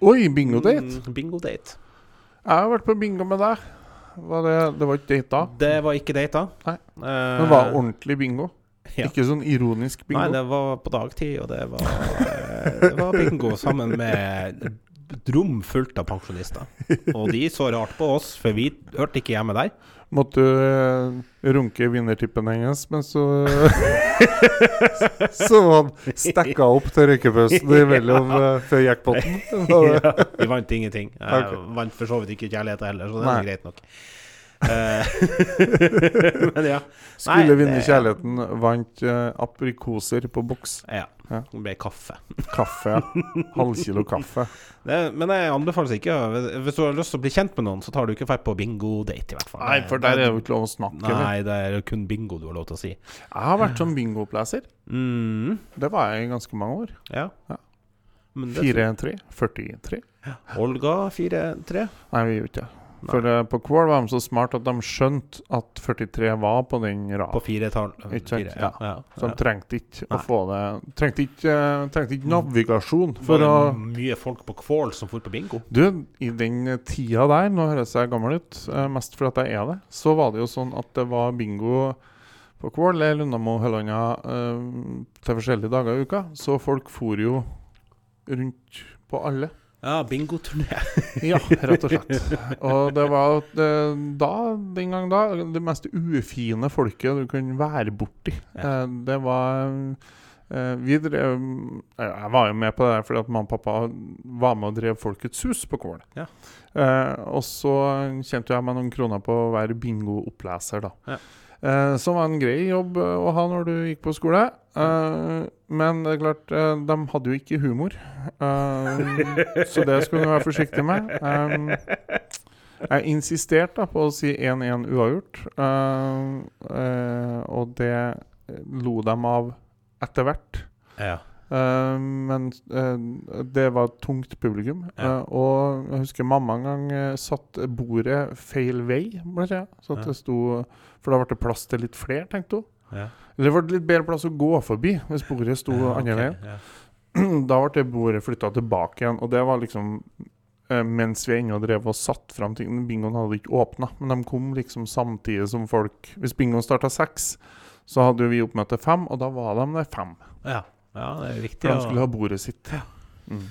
Oi, bingo-date! Mm, Bingo-date. Jeg har vært på bingo med deg. Var det, det var ikke data? Det var ikke data. Nei. Men det var ordentlig bingo. ja. Ikke sånn ironisk bingo. Nei, det var på dagtid, og det var, det var bingo sammen med et rom fullt av pensjonister. Og de så rart på oss, for vi hørte ikke hjemme der. Måtte du eh, runke vinnertippen hennes men så Så han stekka opp til røykepausen imellom uh, før jackpoten? Ja, vi vant ingenting. Jeg vant for så vidt ikke kjærligheten heller, så det er greit nok. Eh, Men ja. Skulle vinne det- kjærligheten, vant uh, aprikoser på boks. Ja. Ja. Det ble kaffe. Kaffe. Halvkilo kaffe. Det, men jeg anbefales ikke. Hvis du har lyst til å bli kjent med noen, så tar du ikke feil på bingo-date, i hvert fall. Nei, for der er jo ikke lov å snakke. Nei, det er kun bingo du har lov til å si. Jeg har vært som bingopleser. Mm, Det var jeg i ganske mange år. ja. Ja. Men det- 4-3. 43. Olga 4-3. Nei, vi gjorde ikke det. For eh, på Kvål var de så smart at de skjønte at 43 var på den På raden. firetall. Ikke sant? Fire, ja, ja, Så de trengte ikke å Nei. få det Trengte ikke, eh, trengte ikke navigasjon For å var det mye folk på Kvål som for på bingo? Du, i den tida der, nå høres jeg gammel ut, eh, mest fordi at jeg er det, så var det jo sånn at det var bingo på Kvål eller Lundamo Høllanda eh, til forskjellige dager i uka. Så folk for jo rundt på alle. Ja, bingoturné. Ja, rett og slett. Og det var det, da, den gang da, det mest ufine folket du kunne være borti. Ja. Eh, det var eh, vi drev eh, Jeg var jo med på det der fordi at mamma og pappa var med og drev Folkets hus på Kål. Ja. Eh, og så tjente jeg meg noen kroner på å være bingooppleser, da. Ja. Eh, som var en grei jobb eh, å ha når du gikk på skole. Eh, men det er klart, eh, de hadde jo ikke humor. Um, så det skulle du være forsiktig med. Um, jeg insisterte da på å si 1-1 uavgjort, Uh, uh, og det lo dem av etter hvert. Ja. Uh, men det var et tungt publikum. Ja. Og jeg husker mamma en gang satt bordet feil vei. Så det sto For da ble det plass til litt flere, tenkte hun. Ja. Det ble litt bedre plass å gå forbi hvis bordet sto Ja, andre okay, veien. ja. Da ble det bordet flytta tilbake igjen, og det var liksom eh, mens vi ennå drev og satt fram ting. Bingoen hadde ikke åpna, men de kom liksom samtidig som folk Hvis bingoen starta seks, så hadde vi oppmøte fem, og da var de der fem. Ja. ja, det er viktig. For de skulle ha bordet sitt. Mm.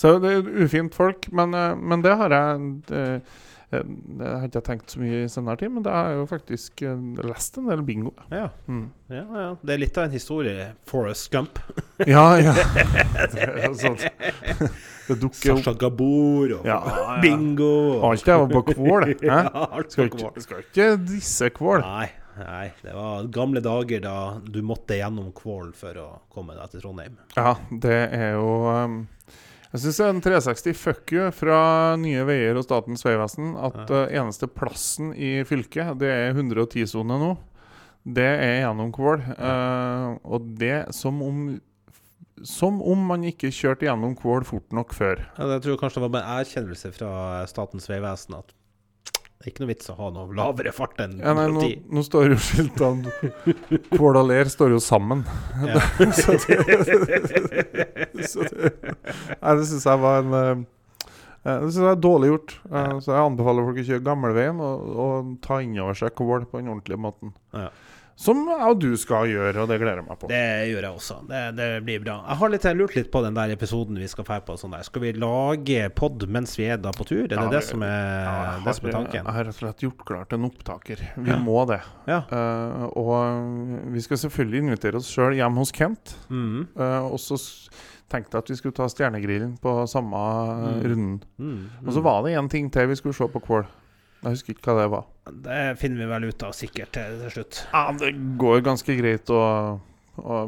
Så det er ufint folk, men, eh, men det har jeg det, Eh, Det har ikke jeg tenkt så mye i senere tid, men det har jeg jo faktisk eh, lest en del bingo. Ja, Mm. ja, ja. Det er litt av en historie. Forest Gump. Ja, ja. Det sånt. Det dukker Sasha Gabor og Ja, bingo. Alt er jo på Kvål. Skal ikke, Kvål. skal ikke disse Kvål. Nei, nei, det var gamle dager da du måtte gjennom Kvål for å komme deg til Trondheim. Ja, det er jo um, Jeg syns en 360 fuck you fra Nye Veier og Statens vegvesen at Ja. uh, eneste plassen i fylket, det er 110-sone nå. Det er gjennom Kvål. Uh, og det som om Som om man ikke kjørte gjennom Kvål fort nok før. Ja, jeg tror kanskje det var bare en erkjennelse fra Statens vegvesen at det er ikke noe vits å ha noe lavere fart enn Ja, nei, nå, 110. nå står jo skiltene Kål og Ler står jo sammen. Ja. så det, så det, nei, det syns jeg var en eh, eh, Det synes jeg er dårlig gjort. Eh. Så jeg anbefaler folk å kjøre gamleveien og, og ta inn over seg kål på den ordentlige måten. Ja. Som jeg du skal gjøre, og det gleder jeg meg på. Det gjør jeg også. Det, det blir bra. Jeg har litt, jeg lurt litt på den der episoden vi skal dra på. Sånn der. Skal vi lage pod mens vi er da på tur? Er det Ja, det som er, Ja, jeg, det som er tanken? jeg har rett og slett gjort klart en opptaker. Vi Ja. må det. Ja. Eh, og vi skal selvfølgelig invitere oss sjøl hjem hos Kent. Mm. Uh, og så tenkte jeg at vi skulle ta Stjernegrillen på samme eh, Mm. runden. Mm. Og så var det én ting til vi skulle se på Kvål. Jeg husker ikke hva det var. Det finner vi vel ut av sikkert til, slutt. Ja, Det går ganske greit å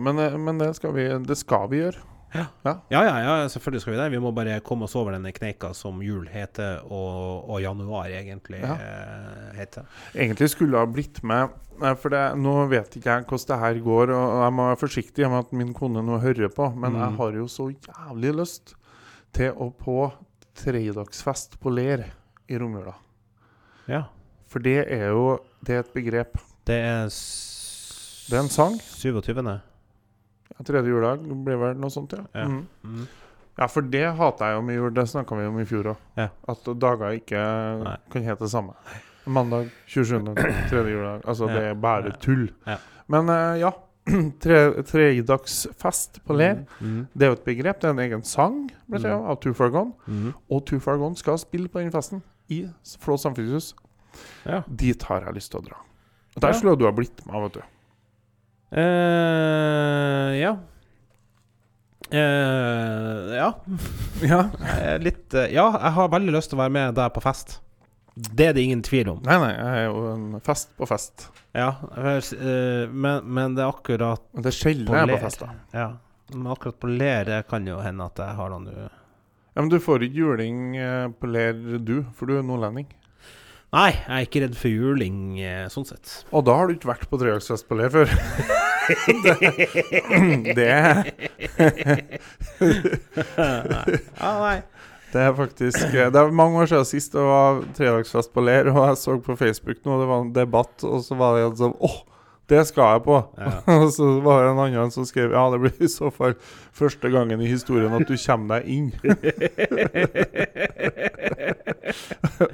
men, eh, men det, skal vi, det skal vi gjøre. Ja, ja, ja, selvfølgelig skal vi det. Vi må bare komme oss over denne kneika som jul heter, og, og januar egentlig Ja. eh, heter. Egentlig skulle jeg ha blitt med, eh, for det, nå vet ikke jeg hvordan det her går. Og jeg må være forsiktig med at min kone nå hører på, men Mm. jeg har jo så jævlig lyst til å på tredagsfest på Ler i romjula. Ja. For det er jo Det er et begrep. Det er Det er en sang. 27. Ja, Tredje juledag blir vel noe sånt, ja. Ja. mm. Mm. Ja, for det hater jeg jo med jul. Det snakka vi om i fjor òg. Ja. At dager ikke Nei. kan hete det samme. Mandag 27. tredje juledag. Altså, det er bare tull. Ja. Men uh, ja. Tre, Tredagsfest på Ler. Mm. Det er jo et begrep. Det er en egen sang ble det, Mm. av Two Far Gone. Mm. Og Two Far Gone skal spille på den festen i Flå samfunnshus. Ja. Dit har jeg lyst til å dra. Og Der Ja. skulle du ha blitt med, vet du. Uh, ja. Uh, ja. Ja. Litt uh, Ja, jeg har veldig lyst til å være med der på fest. Det er det ingen tvil om. Nei, nei, jeg er jo en fest på fest. Ja, eh, men, men det er akkurat det er sjelden jeg er på fest, da. Ja. Men akkurat på Ler kan jo hende at jeg har noen. Ja, Men du får ikke juling eh, på Ler, du, for du er nordlending. Nei, jeg er ikke redd for juling eh, sånn sett. Og da har du ikke vært på tredagsfest på Ler før. det, det, ja, nei. det er faktisk eh, Det er mange år siden sist det var tredagsfest på Ler, og jeg så på Facebook nå, det var en debatt, og så var det en sånn Åh, det skal jeg på! Ja. og så var det en annen som skrev Ja, det blir i så fall første gangen i historien at du kommer deg inn.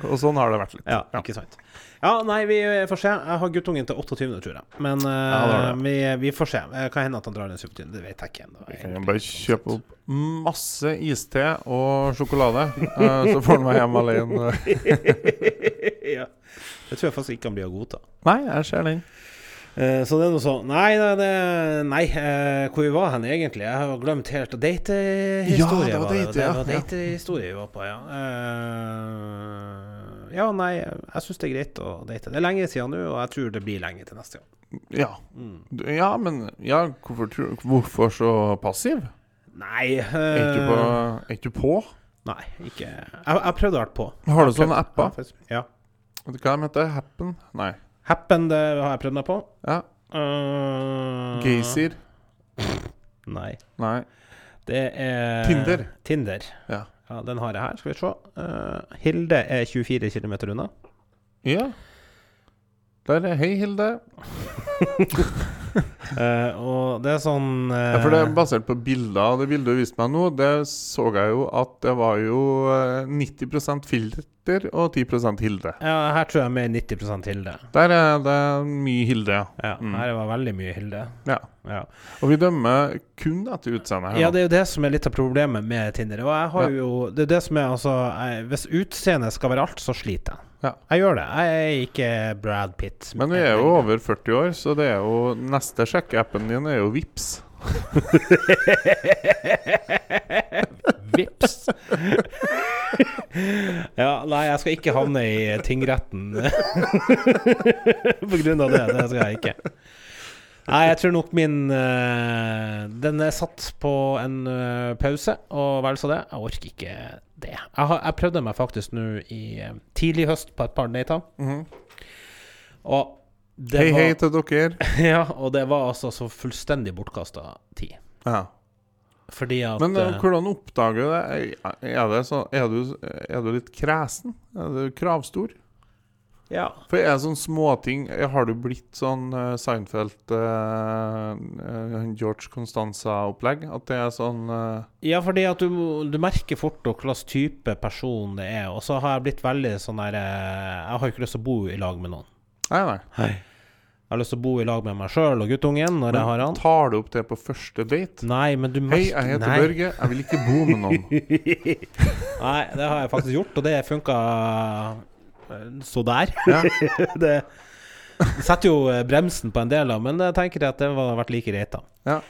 og sånn har det vært litt. Ja, ikke sant. Ja, nei, vi får se. Jeg har guttungen til 28., tror jeg. Men uh, Ja, det det. vi, vi får se. Hva Kan hende at han drar den 27., det vet jeg ikke ennå. Vi kan bare kjøpe opp masse iste og sjokolade, uh, så får han meg hjem alene. ja. Det tror jeg faktisk ikke han blir å godta. Nei, jeg ser den. Eh, så det er noe sånn Nei, det, nei eh, hvor vi var hen egentlig? Jeg har glemt helt Datehistorie. Ja, det var date, det. ja. var datehistorie vi var på, ja. Eh, ja, nei, jeg syns det er greit å date. Det er lenge siden nå, og jeg tror det blir lenge til neste gang. Ja. Mm. Ja, men ja, hvorfor, hvorfor så passiv? Nei Er ikke på? Er ikke på? Nei, ikke Jeg, jeg prøvde å være på. Har du sånne apper? Ja, Vet du hva de det? Happen? Nei. Happen, det har jeg prøvd meg på. Ja. Uh, Geysir? Nei. Nei. Det er Tinder. Tinder. Ja. Ja, den har jeg her. Skal vi se. Uh, Hilde er 24 km unna. Ja. Der er Hei, Hilde. uh, og det er sånn uh, Ja, for det er basert på bilder. Det bildet du viste meg nå, det så jeg jo at det var jo eh, 90% filter, Petter og 10% Hilde. Ja, her tror jeg mer 90% Hilde. Der er det mye Hilde, ja. Ja, Mm. her var veldig mye Hilde. ja. Ja. Og vi dømmer kun etter utseendet ja, det er jo det som er litt av problemet med Tinder. Og jeg har jo Det er det som er altså jeg, Hvis utseendet skal være alt, så sliter jeg. Ja. Jeg gjør det. Jeg er ikke Brad Pitt. Men vi er jo over 40 år, så det er jo neste sjekkeappen din er jo Vips. Vips. ja, nei, jeg skal ikke havne i tingretten på grunn av det. Det skal jeg ikke. Nei, jeg tror nok min uh, Den er satt på en uh, pause, og vel så det. Jeg orker ikke det. Jeg, har, jeg prøvde meg faktisk nå i uh, tidlig høst på et par dater, Mhm. og det Hei, var, hei til dere. Ja, og det var altså så fullstendig bortkasta tid. Ja. Fordi at Men eh, eh, hvordan oppdager du det? Er, det så, er, du, er du litt kresen? Er du kravstor? Ja. For er det sånne småting Har du blitt sånn uh, Seinfeld eh, eh, George Constanza-opplegg? At det er sånn uh... Ja, fordi at du, du merker fort hva slags type person det er. Og så har jeg blitt veldig sånn der eh, Jeg har ikke lyst til å bo i lag med noen. Nei, nei. Jeg har lyst til å bo i lag med meg sjøl og guttungen når jeg har han. Tar du opp det på første date? Nei, men du Hei, jeg heter nei. Børge. Jeg vil ikke bo med noen. Nei, det har jeg faktisk gjort, og det funka eh, så der. Ja. det setter jo eh, bremsen på en del, da, men jeg tenker at det har vært like greit, da. Ja.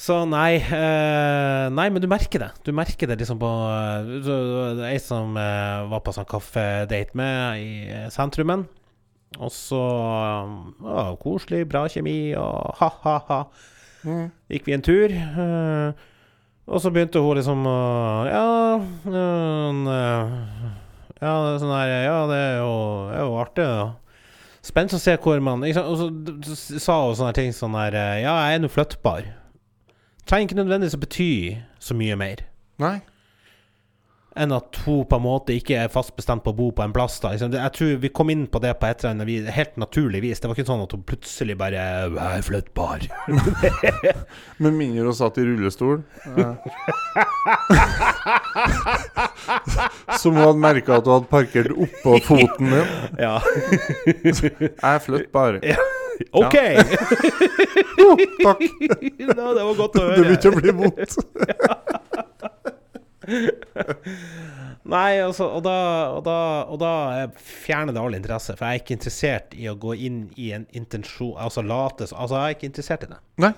Så nei eh, Nei, men du merker det. Du merker det liksom på ei som var på sånn kaffedate med i sentrumen. Og så å, Koselig, bra kjemi og ha-ha-ha. Mm. Gikk vi en tur. eh, og så begynte hun liksom å Ja, eh, ja, sånn her Ja, det er jo, det er jo artig, da. Spent å se hvor man? Og så sa hun sånne ting sånn her eh, Ja, jeg er nå flyttbar. Trenger ikke nødvendigvis å bety så mye mer Nei. Enn at hun på en måte ikke er fast bestemt på å bo på en plass. da? Jeg tror vi kom inn på det på et eller annet helt naturlig vis. Det var ikke sånn at hun plutselig bare er flyttbar. Med mindre hun satt i rullestol. Som hun hadde merka at hun hadde parkert oppå foten din. Ja. Jeg er bare. OK! Takk. ja, det var godt å Det vil å bli vondt. Nei, altså, og da, og da, og da eh, fjerner det all interesse. For jeg er ikke interessert i å gå inn i en intensjon Altså late som Altså, jeg er ikke interessert i det. Nei.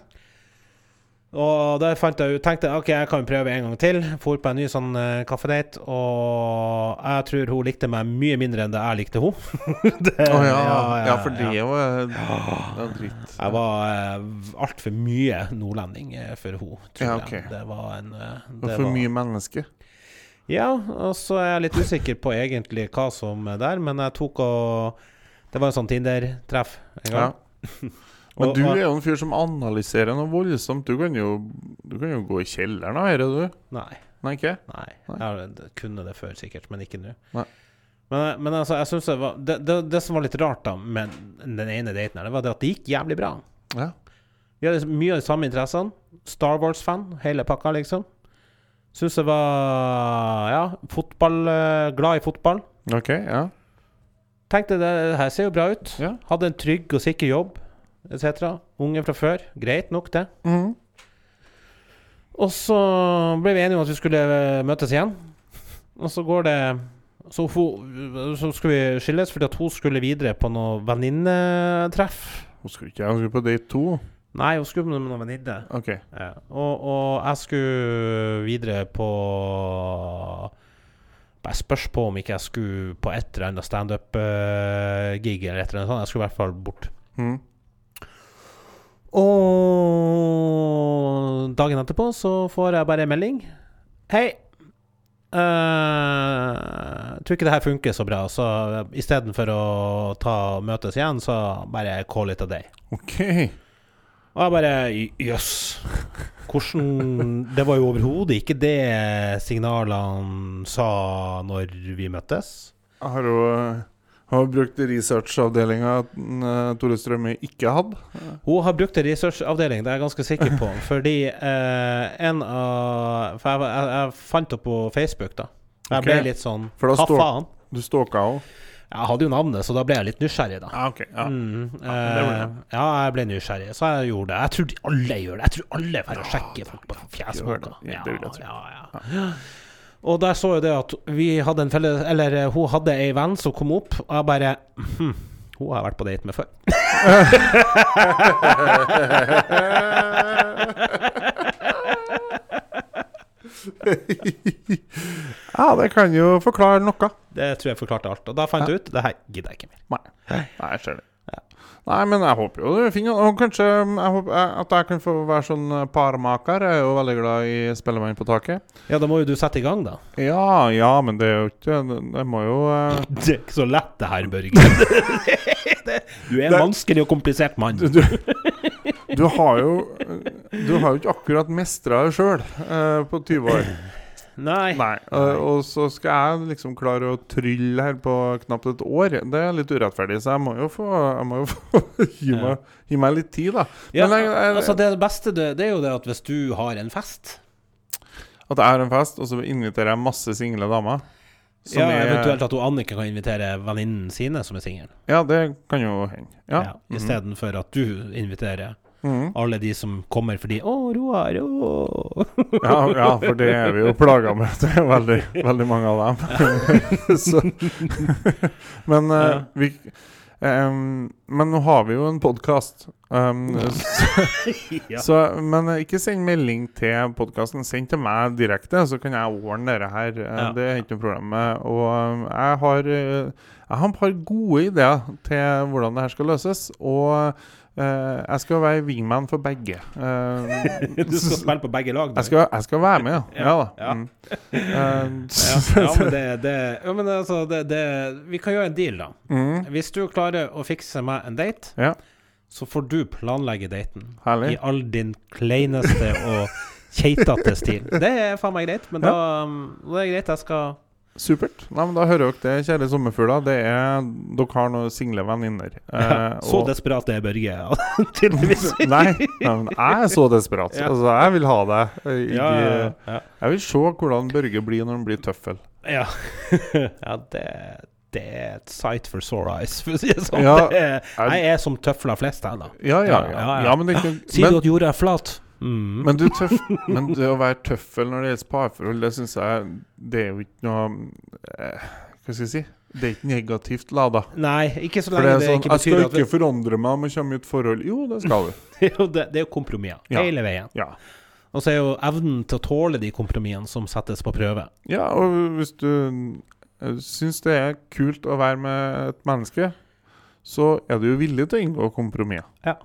Og fant jeg Tenkte ok, jeg kan prøve en gang til. For på en ny sånn uh, kaffedate. Og jeg tror hun likte meg mye mindre enn det jeg likte hun oh, ja. ja. ja, for det ja. er dritt. Jeg var uh, altfor mye nordlending eh, for tror Ja, jeg. ok. Det var en uh, det for var- mye menneske. Ja, og så er jeg litt usikker på egentlig hva som er der, men jeg tok og Det var en sånn Tinder-treff en gang. Ja. Men du er jo en fyr som analyserer noe voldsomt. Du kan jo, du kan jo gå i kjelleren av dette, du. Nei. Nei, ikke? Nei. Jeg kunne det før, sikkert, men ikke nå. Men, men altså, jeg synes det, var, det, det, det som var litt rart da med den ene daten, her, det var det at det gikk jævlig bra. Ja. Vi hadde mye av de samme interessene. Star Wars-fan, hele pakka, liksom. Syns det var Ja, fotball eh, Glad i fotball. OK, ja. Tenkte det her ser jo bra ut. ja. Hadde en trygg og sikker jobb, etc. Unge fra før. Greit nok, det. Mhm. Og så ble vi enige om at vi skulle eh, møtes igjen. Og så går det Så, hun, så skulle vi skilles fordi at hun skulle videre på noe venninnetreff. Hun skulle ikke jeg skulle på date to. Nei, hun skulle med noen venninne. OK. Ja. Og, og jeg skulle videre på Jeg spørs på om ikke jeg skulle på et eller annet standup-gig eller et eller annet sånt. Jeg skulle i hvert fall bort. Mhm. Og dagen etterpå så får jeg bare melding. Hei. Uh, tror ikke det her funker så bra, så istedenfor å ta møtes igjen, så bare call it a day. OK. Og jeg bare Jøss. Hvordan Det var jo overhodet ikke det signalene sa når vi møttes. Har jo eh, har brukt researchavdelinga uh, Tore Strømme ikke hadde. Hun har brukt researchavdeling, det er jeg ganske sikker på. Fordi eh, en av For jeg, jeg, jeg fant henne på Facebook, da. Jeg okay. ble litt sånn Hva faen? Du stalka henne? Jeg hadde jo navnet, så da ble jeg litt nysgjerrig, da. Ja, okay, Ja. Mm, det ble eh, ja, jeg ble nysgjerrig, så jeg gjorde det. Jeg tror de alle gjør det. Jeg tror alle får sjekke folk på fjesboka. Ja, det. Ja, ja. Og der så jeg det at vi hadde en felles Eller eh, hun hadde ei venn som kom opp, og jeg bare hm, Hun har jeg vært på date med før. ja, det kan jo forklare noe. Det tror jeg forklarte alt. Og da fant jeg ut det her gidder jeg ikke mer. Nei, Nei jeg skjønner. Nei, men jeg håper jo det finner Og kanskje jeg håper at jeg kan få være sånn eh, parmaker. Jeg er jo veldig glad i Spellemann på taket. Ja, da må jo du sette i gang, da. Ja, ja, men det er jo ikke Det må jo uh... Det er ikke så lett, det her, Børge. Du er en vanskelig og komplisert mann. du, du, har jo Du har jo ikke akkurat mestra det sjøl på 20 år. Nei. Nei. Uh, og så skal jeg liksom klare å trylle her på knapt et år. Det er litt urettferdig, så jeg må jo få, jeg må jo få gi, Ja. meg, gi meg litt tid, da. Ja, Men jeg- jeg- altså det beste det, det er jo det at hvis du har en fest At jeg har en fest, og så inviterer jeg masse single damer. som Ja, er- Eventuelt at hun Annike kan invitere venninnen sine som er singel. Ja, det kan jo hende. Ja. Ja, Istedenfor at du inviterer Mhm. alle de som kommer fordi 'Å, Roar, å' ja, ja, for det er vi jo plaga med. Det er veldig, veldig mange av dem. så, men uh, Ja. vi Um, Men nå har vi jo en podkast. Um, ja. men ikke send melding til podkasten. Send til meg direkte, så kan jeg ordne dette her. Eh, Ja. Det er ikke noe problem. med. Og um, jeg har eh, Jeg har et par gode ideer til hvordan det her skal løses. Og eh, jeg skal være wingman for begge. Uh, Du skal spille på begge lag, jeg skal, jeg skal være med, ja. Ja, da. ja. Mm. Ja, ja, men det, det, ja, men altså, det, det Vi kan gjøre en deal, da. mm, Hvis du klarer å fikse meg en date, Ja. så får du planlegge daten herlig. i all din kleineste og keitete stil. Det er faen meg greit, men da, um, da er det greit. Jeg skal Supert. Nei, men Da hører dere det, kjære sommerfugler. Det er Dere har noen single venninner. Eh, Så og- desperat er Børge, ja. tydeligvis. Nei, nei, men jeg er så desperat. Ja. Altså, jeg vil ha deg. Ja, ja, ja. Jeg vil se hvordan Børge blir når han blir tøffel. Ja, ja det, det er et sight for sore eyes, for å si det sånn. Ja, jeg er som tøfler flest, jeg, da. Ja, ja, ja. Ja, ja, ja. ja men det er Sier du at jorda er flat? Mm. men, du, tøff, men det å være tøffel når det gjelder parforhold, det syns jeg Det er jo ikke noe eh, Hva skal jeg si? Det er ikke negativt lada. Nei, ikke så lenge det lenge det, det, betyr at Jeg skal ikke forandre meg om jeg kommer i et forhold. Jo, det skal du. Det, det er jo kompromisser Ja. hele veien. Ja. Og så er jo evnen til å tåle de kompromissene som settes på prøve. Ja, og hvis du uh, syns det er kult å være med et menneske, så er du jo villig til å inngå kompromiss. Ja.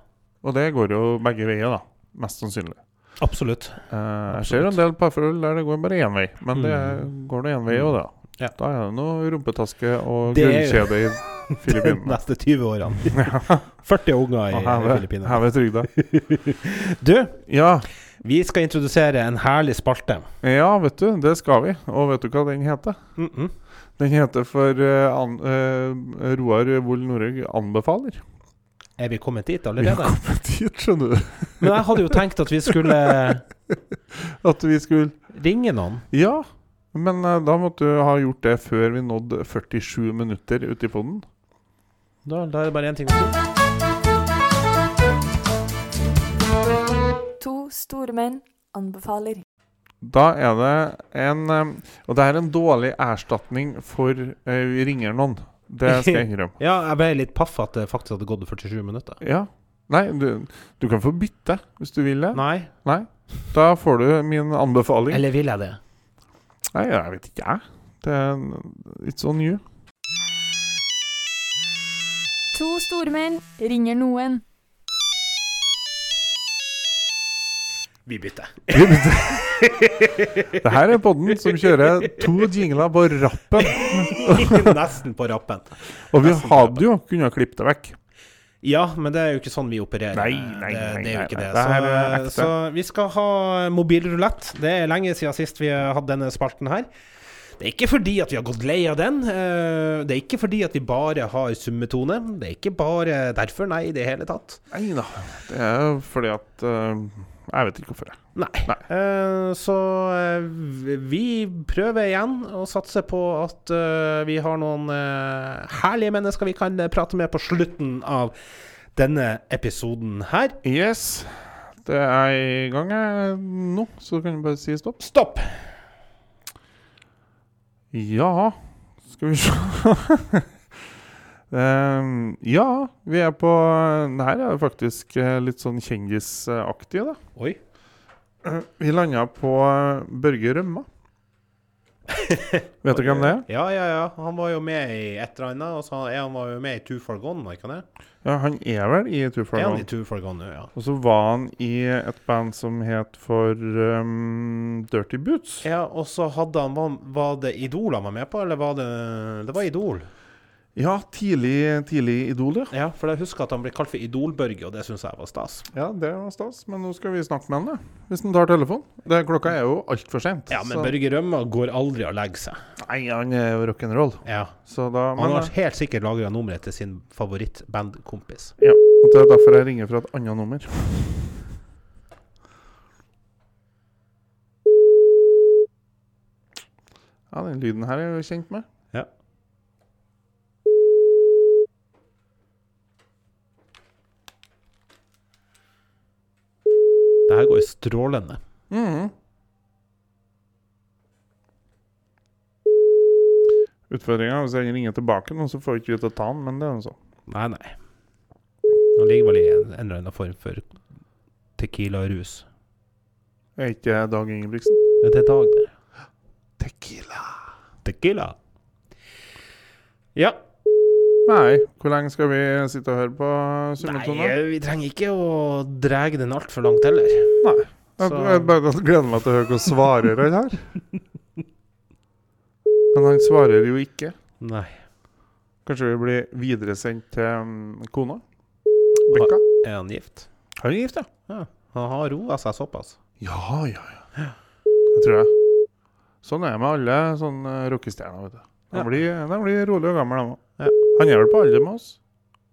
Og det går jo begge veier, da. Mest sannsynlig. Absolutt. Eh, jeg ser en del parforhold der det går bare én vei, men det Mm. går det én vei òg, da. Ja. Da er det noe rumpetaske og Det gullkjede i De neste 20 årene. 40 unger i Filippinene. heve trygda. Du, Ja. vi skal introdusere en herlig spalte. ja, vet du, det skal vi. Og vet du hva den heter? Mm -mm. Den heter for uh, an, uh, Roar Wold Norhaug anbefaler. Er vi kommet dit allerede? Vi har kommet dit, skjønner du. Men jeg hadde jo tenkt at vi skulle At vi skulle ringe noen. Ja, men eh, da måtte du ha gjort det før vi nådde 47 minutter ute i poden. Da, da er det bare én ting å si. To store menn anbefaler. Da er det en eh, Og det er en dårlig erstatning for uh, vi ringer noen. Det skal jeg innrømme. Ja, jeg ble litt paff at det faktisk hadde gått 47 minutter. Ja. Nei, du, du kan få bytte hvis du vil det. Nei. Nei. Da får du min anbefaling. Eller vil jeg det? Nei, jeg vet ikke, jeg. Det er It's on you. To store menn ringer noen. Vi bytter. Vi bytter. Det her er podden som kjører to jingler på rappen. Nesten på rappen. Og vi Nesten hadde jo kunnet klippe det vekk. Ja, men det er jo ikke sånn vi opererer. Nei, nei, nei, det er jo ikke det. Det Så, så vi skal ha mobilrulett. Det er lenge siden sist vi har hatt denne spalten her. Det er ikke fordi at vi har gått lei av den. eh, Det er ikke fordi at vi bare har summetone. Det er ikke bare derfor, nei, i det hele tatt. Nei da. Det er fordi at eh, Jeg vet ikke hvorfor. jeg. Nei. Nei. Uh, så uh, vi- prøver igjen å satse på at uh, vi har noen herlige mennesker vi kan prate med på slutten av denne episoden her. Yes. Det er i gang nå, så kan du bare si stopp. Stopp! Ja Skal vi se Ehm, Ja, vi er på Det her er faktisk eh, litt sånn kjendisaktig, da. Oi. Vi landa på eh, Børge Rømma. Vet du hvem det er? Ja, ja, ja. Han var jo med i et eller annet. Og så er han var jo med i Two for Gone, var ikke han det? Ja, Han er vel i Two for han One. i Two for Gone ja. Og så var han i et band som het for um, Dirty Boots. Ja, og så hadde han Var, var det Idol han var med på, eller var det Det var Idol. Ja, tidlig, tidlig Idol, ja. Ja, for jeg husker at han ble kalt for Idol-Børge, og det syns jeg var stas. Ja, det var stas. Men nå skal vi snakke med han, da. Hvis han tar telefonen. Klokka er jo altfor sent. Ja, men så- Børge Rømme går aldri og legger seg. Nei, han er jo rock'n'roll. Ja. Så da Han har helt sikkert lagra nummeret til sin favorittbandkompis. Ja, og det er derfor jeg ringer fra et annet nummer. Ja, den lyden her er jeg jo kjent med. Det her går jo strålende. Mm. Utfordringa er hvis jeg ringer tilbake nå, så får vi ikke ut å ta den, men det er nå sånn. Nei, nei. Nå ligger vel i en, eller annen form for Tequila-rus. Er ikke Dag Ingebrigtsen? Er det Dag, det? Tequila. Tequila. Ja. Nei, hvor lenge skal vi sitte og høre på Nei, vi trenger ikke å dra den altfor langt heller. Nei. Jeg, jeg bare gleder meg til å høre hva svarer han her. Men han svarer jo ikke. Nei. Kanskje vi blir videresendt til um, kona? Bekka? Er han gift? Han er gift, ja. Ja. Han har roa seg såpass. Ja, ja, ja. Det tror jeg. Sånn er det med alle sånne rockestjerner. vet du. De, Ja. blir, de blir rolig og gamle, de òg. Ja. Han er vel på alder med oss?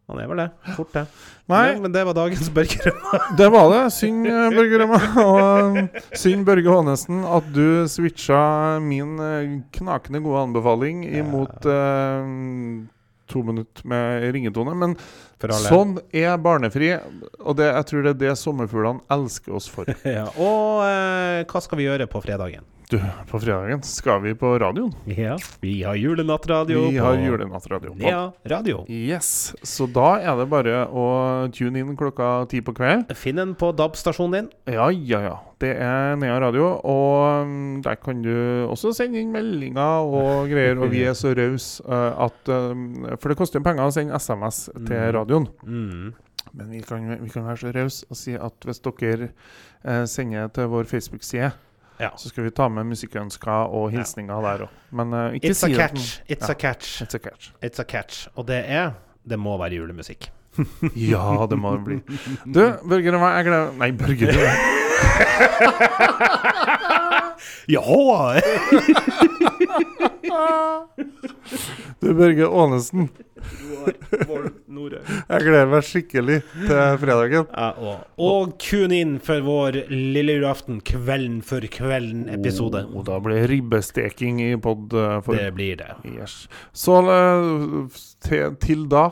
Han er vel det. Fort, det. Nei, Men, men det var dagens Børgerømme. det var det. Synd, Børgerømme. Børge Rømma. Og um, synd, Børge Hånesen, at du switcha min eh, knakende gode anbefaling imot eh, to minutter med ringetone. Men sånn er barnefri, og det, jeg tror det er det sommerfuglene elsker oss for. Ja. Og eh, hva skal vi gjøre på fredagen? Du, på fredagen skal vi på radioen. Ja, vi har julenattradio Vi på har julenattradio. Nea radio. Yes, Så da er det bare å tune inn klokka ti på kveld. Finn den på DAB-stasjonen din. Ja, ja, ja. Det er Nea radio. Og mm, der kan du også sende inn meldinger og greier. Og vi er så rause eh, at eh, For det koster jo penger å sende SMS til Mm. radioen. Mm. Men vi kan, vi kan være så rause og si at hvis dere eh, sender til vår Facebook-side, Ja. så skal vi ta med musikkønsker og hilsninger der òg. Men uh, ikke It's a si det catch. It's Ja. a catch. It's a catch. It's a catch. Og det er Det må være julemusikk. Ja, det må det bli. Du, Børge Rømma, jeg gleder Nei, Børge Rømma. Ja! Du, Børge Aanesen. Jeg gleder meg skikkelig til fredagen. Ja, og, og tune inn for vår lille julaften, Kvelden for kvelden-episode. Og da blir ribbesteking i pod uh, Det blir det. yes. Så eh, til, til da,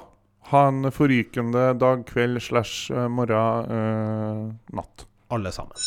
ha en forrykende dag, kveld slash eh, morgen, eh, natt. Alle sammen.